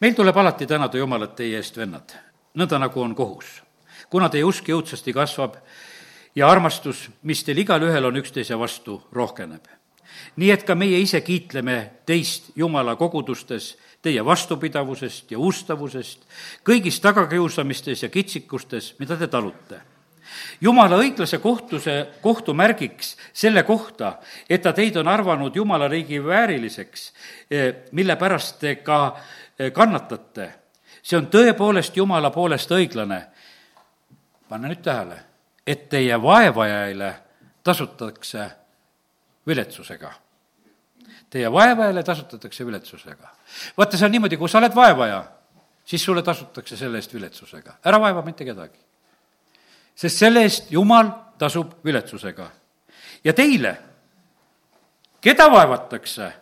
meil tuleb alati tänada Jumalat teie eest, vennad, nõnda nagu on kohus. kuna teie usk jõudsasti kasvab ja armastus, mis teil igalühel on üksteise vastu, rohkeneb. nii et ka meie ise kiitleme teist Jumala kogudustes teie vastupidavusest ja ustavusest, kõigis tagakiusamistes ja kitsikustes, mida te talute jumala õiglase kohtuse, kohtu märgiks selle kohta, et ta teid on arvanud jumala riigi vääriliseks, eh, mille pärast te ka eh, kannatate. see on tõepoolest jumala poolest õiglane. pange nüüd tähele, et teie vaevajaile tasutakse viletsusega. Teie vaevajale tasutatakse viletsusega. vaata, see on niimoodi, kui sa oled vaevaja, siis sulle tasutakse selle eest viletsusega. ära vaeva mitte kedagi sest selle eest Jumal tasub viletsusega. ja teile, keda vaevatakse,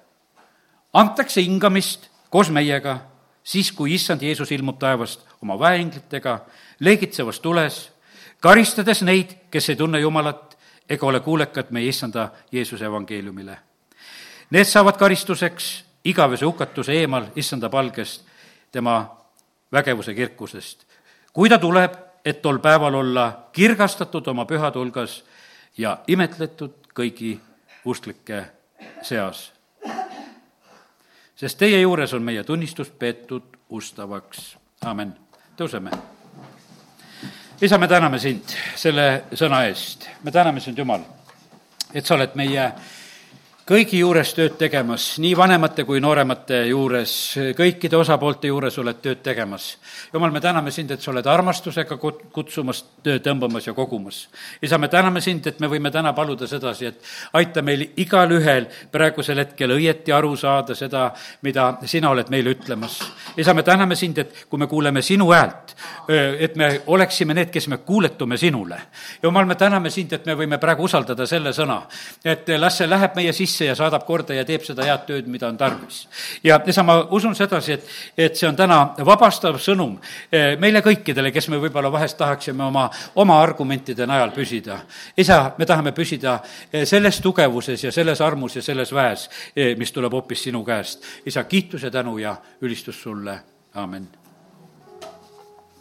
antakse hingamist koos meiega, siis kui issand Jeesus ilmub taevast oma väeinglitega, leegitsevas tules, karistades neid, kes ei tunne Jumalat ega ole kuulekad meie issanda Jeesuse evangeeliumile. Need saavad karistuseks igavese hukatuse eemal issanda palgest, tema vägevuse kirkusest kui ta tuleb, et tol päeval olla kirgastatud oma pühade hulgas ja imetletud kõigi usklike seas. sest teie juures on meie tunnistus peetud ustavaks. amin. tõuseme. isa, me täname sind selle sõna eest, me täname sind, Jumal, et sa oled meie kõigi juures tööd tegemas, nii vanemate kui nooremate juures, kõikide osapoolte juures oled tööd tegemas. jumal, me täname sind, et sa oled armastusega kutsumas, tõmbamas ja kogumas. isa, me täname sind, et me võime täna paluda sedasi, et aita meil igalühel praegusel hetkel õieti aru saada seda, mida sina oled meile ütlemas. isa, me täname sind, et kui me kuuleme sinu häält, et me oleksime need, kes me kuuletume sinule. jumal, me täname sind, et me võime praegu usaldada selle sõna, et las see läheb meie sisse sisse ja saadab korda ja teeb seda head tööd, mida on tarvis. ja isa, ma usun sedasi, et, et see on täna vabastav sõnum eh, meile kõikidele, kes me võib-olla vahest tahaksime oma, oma argumentide najal püsida. isa, me tahame püsida eh, selles tugevuses ja selles armus ja selles väes, eh, mis tuleb hoopis sinu käest. isa, kiitus ja tänu ja ülistus sulle, aamen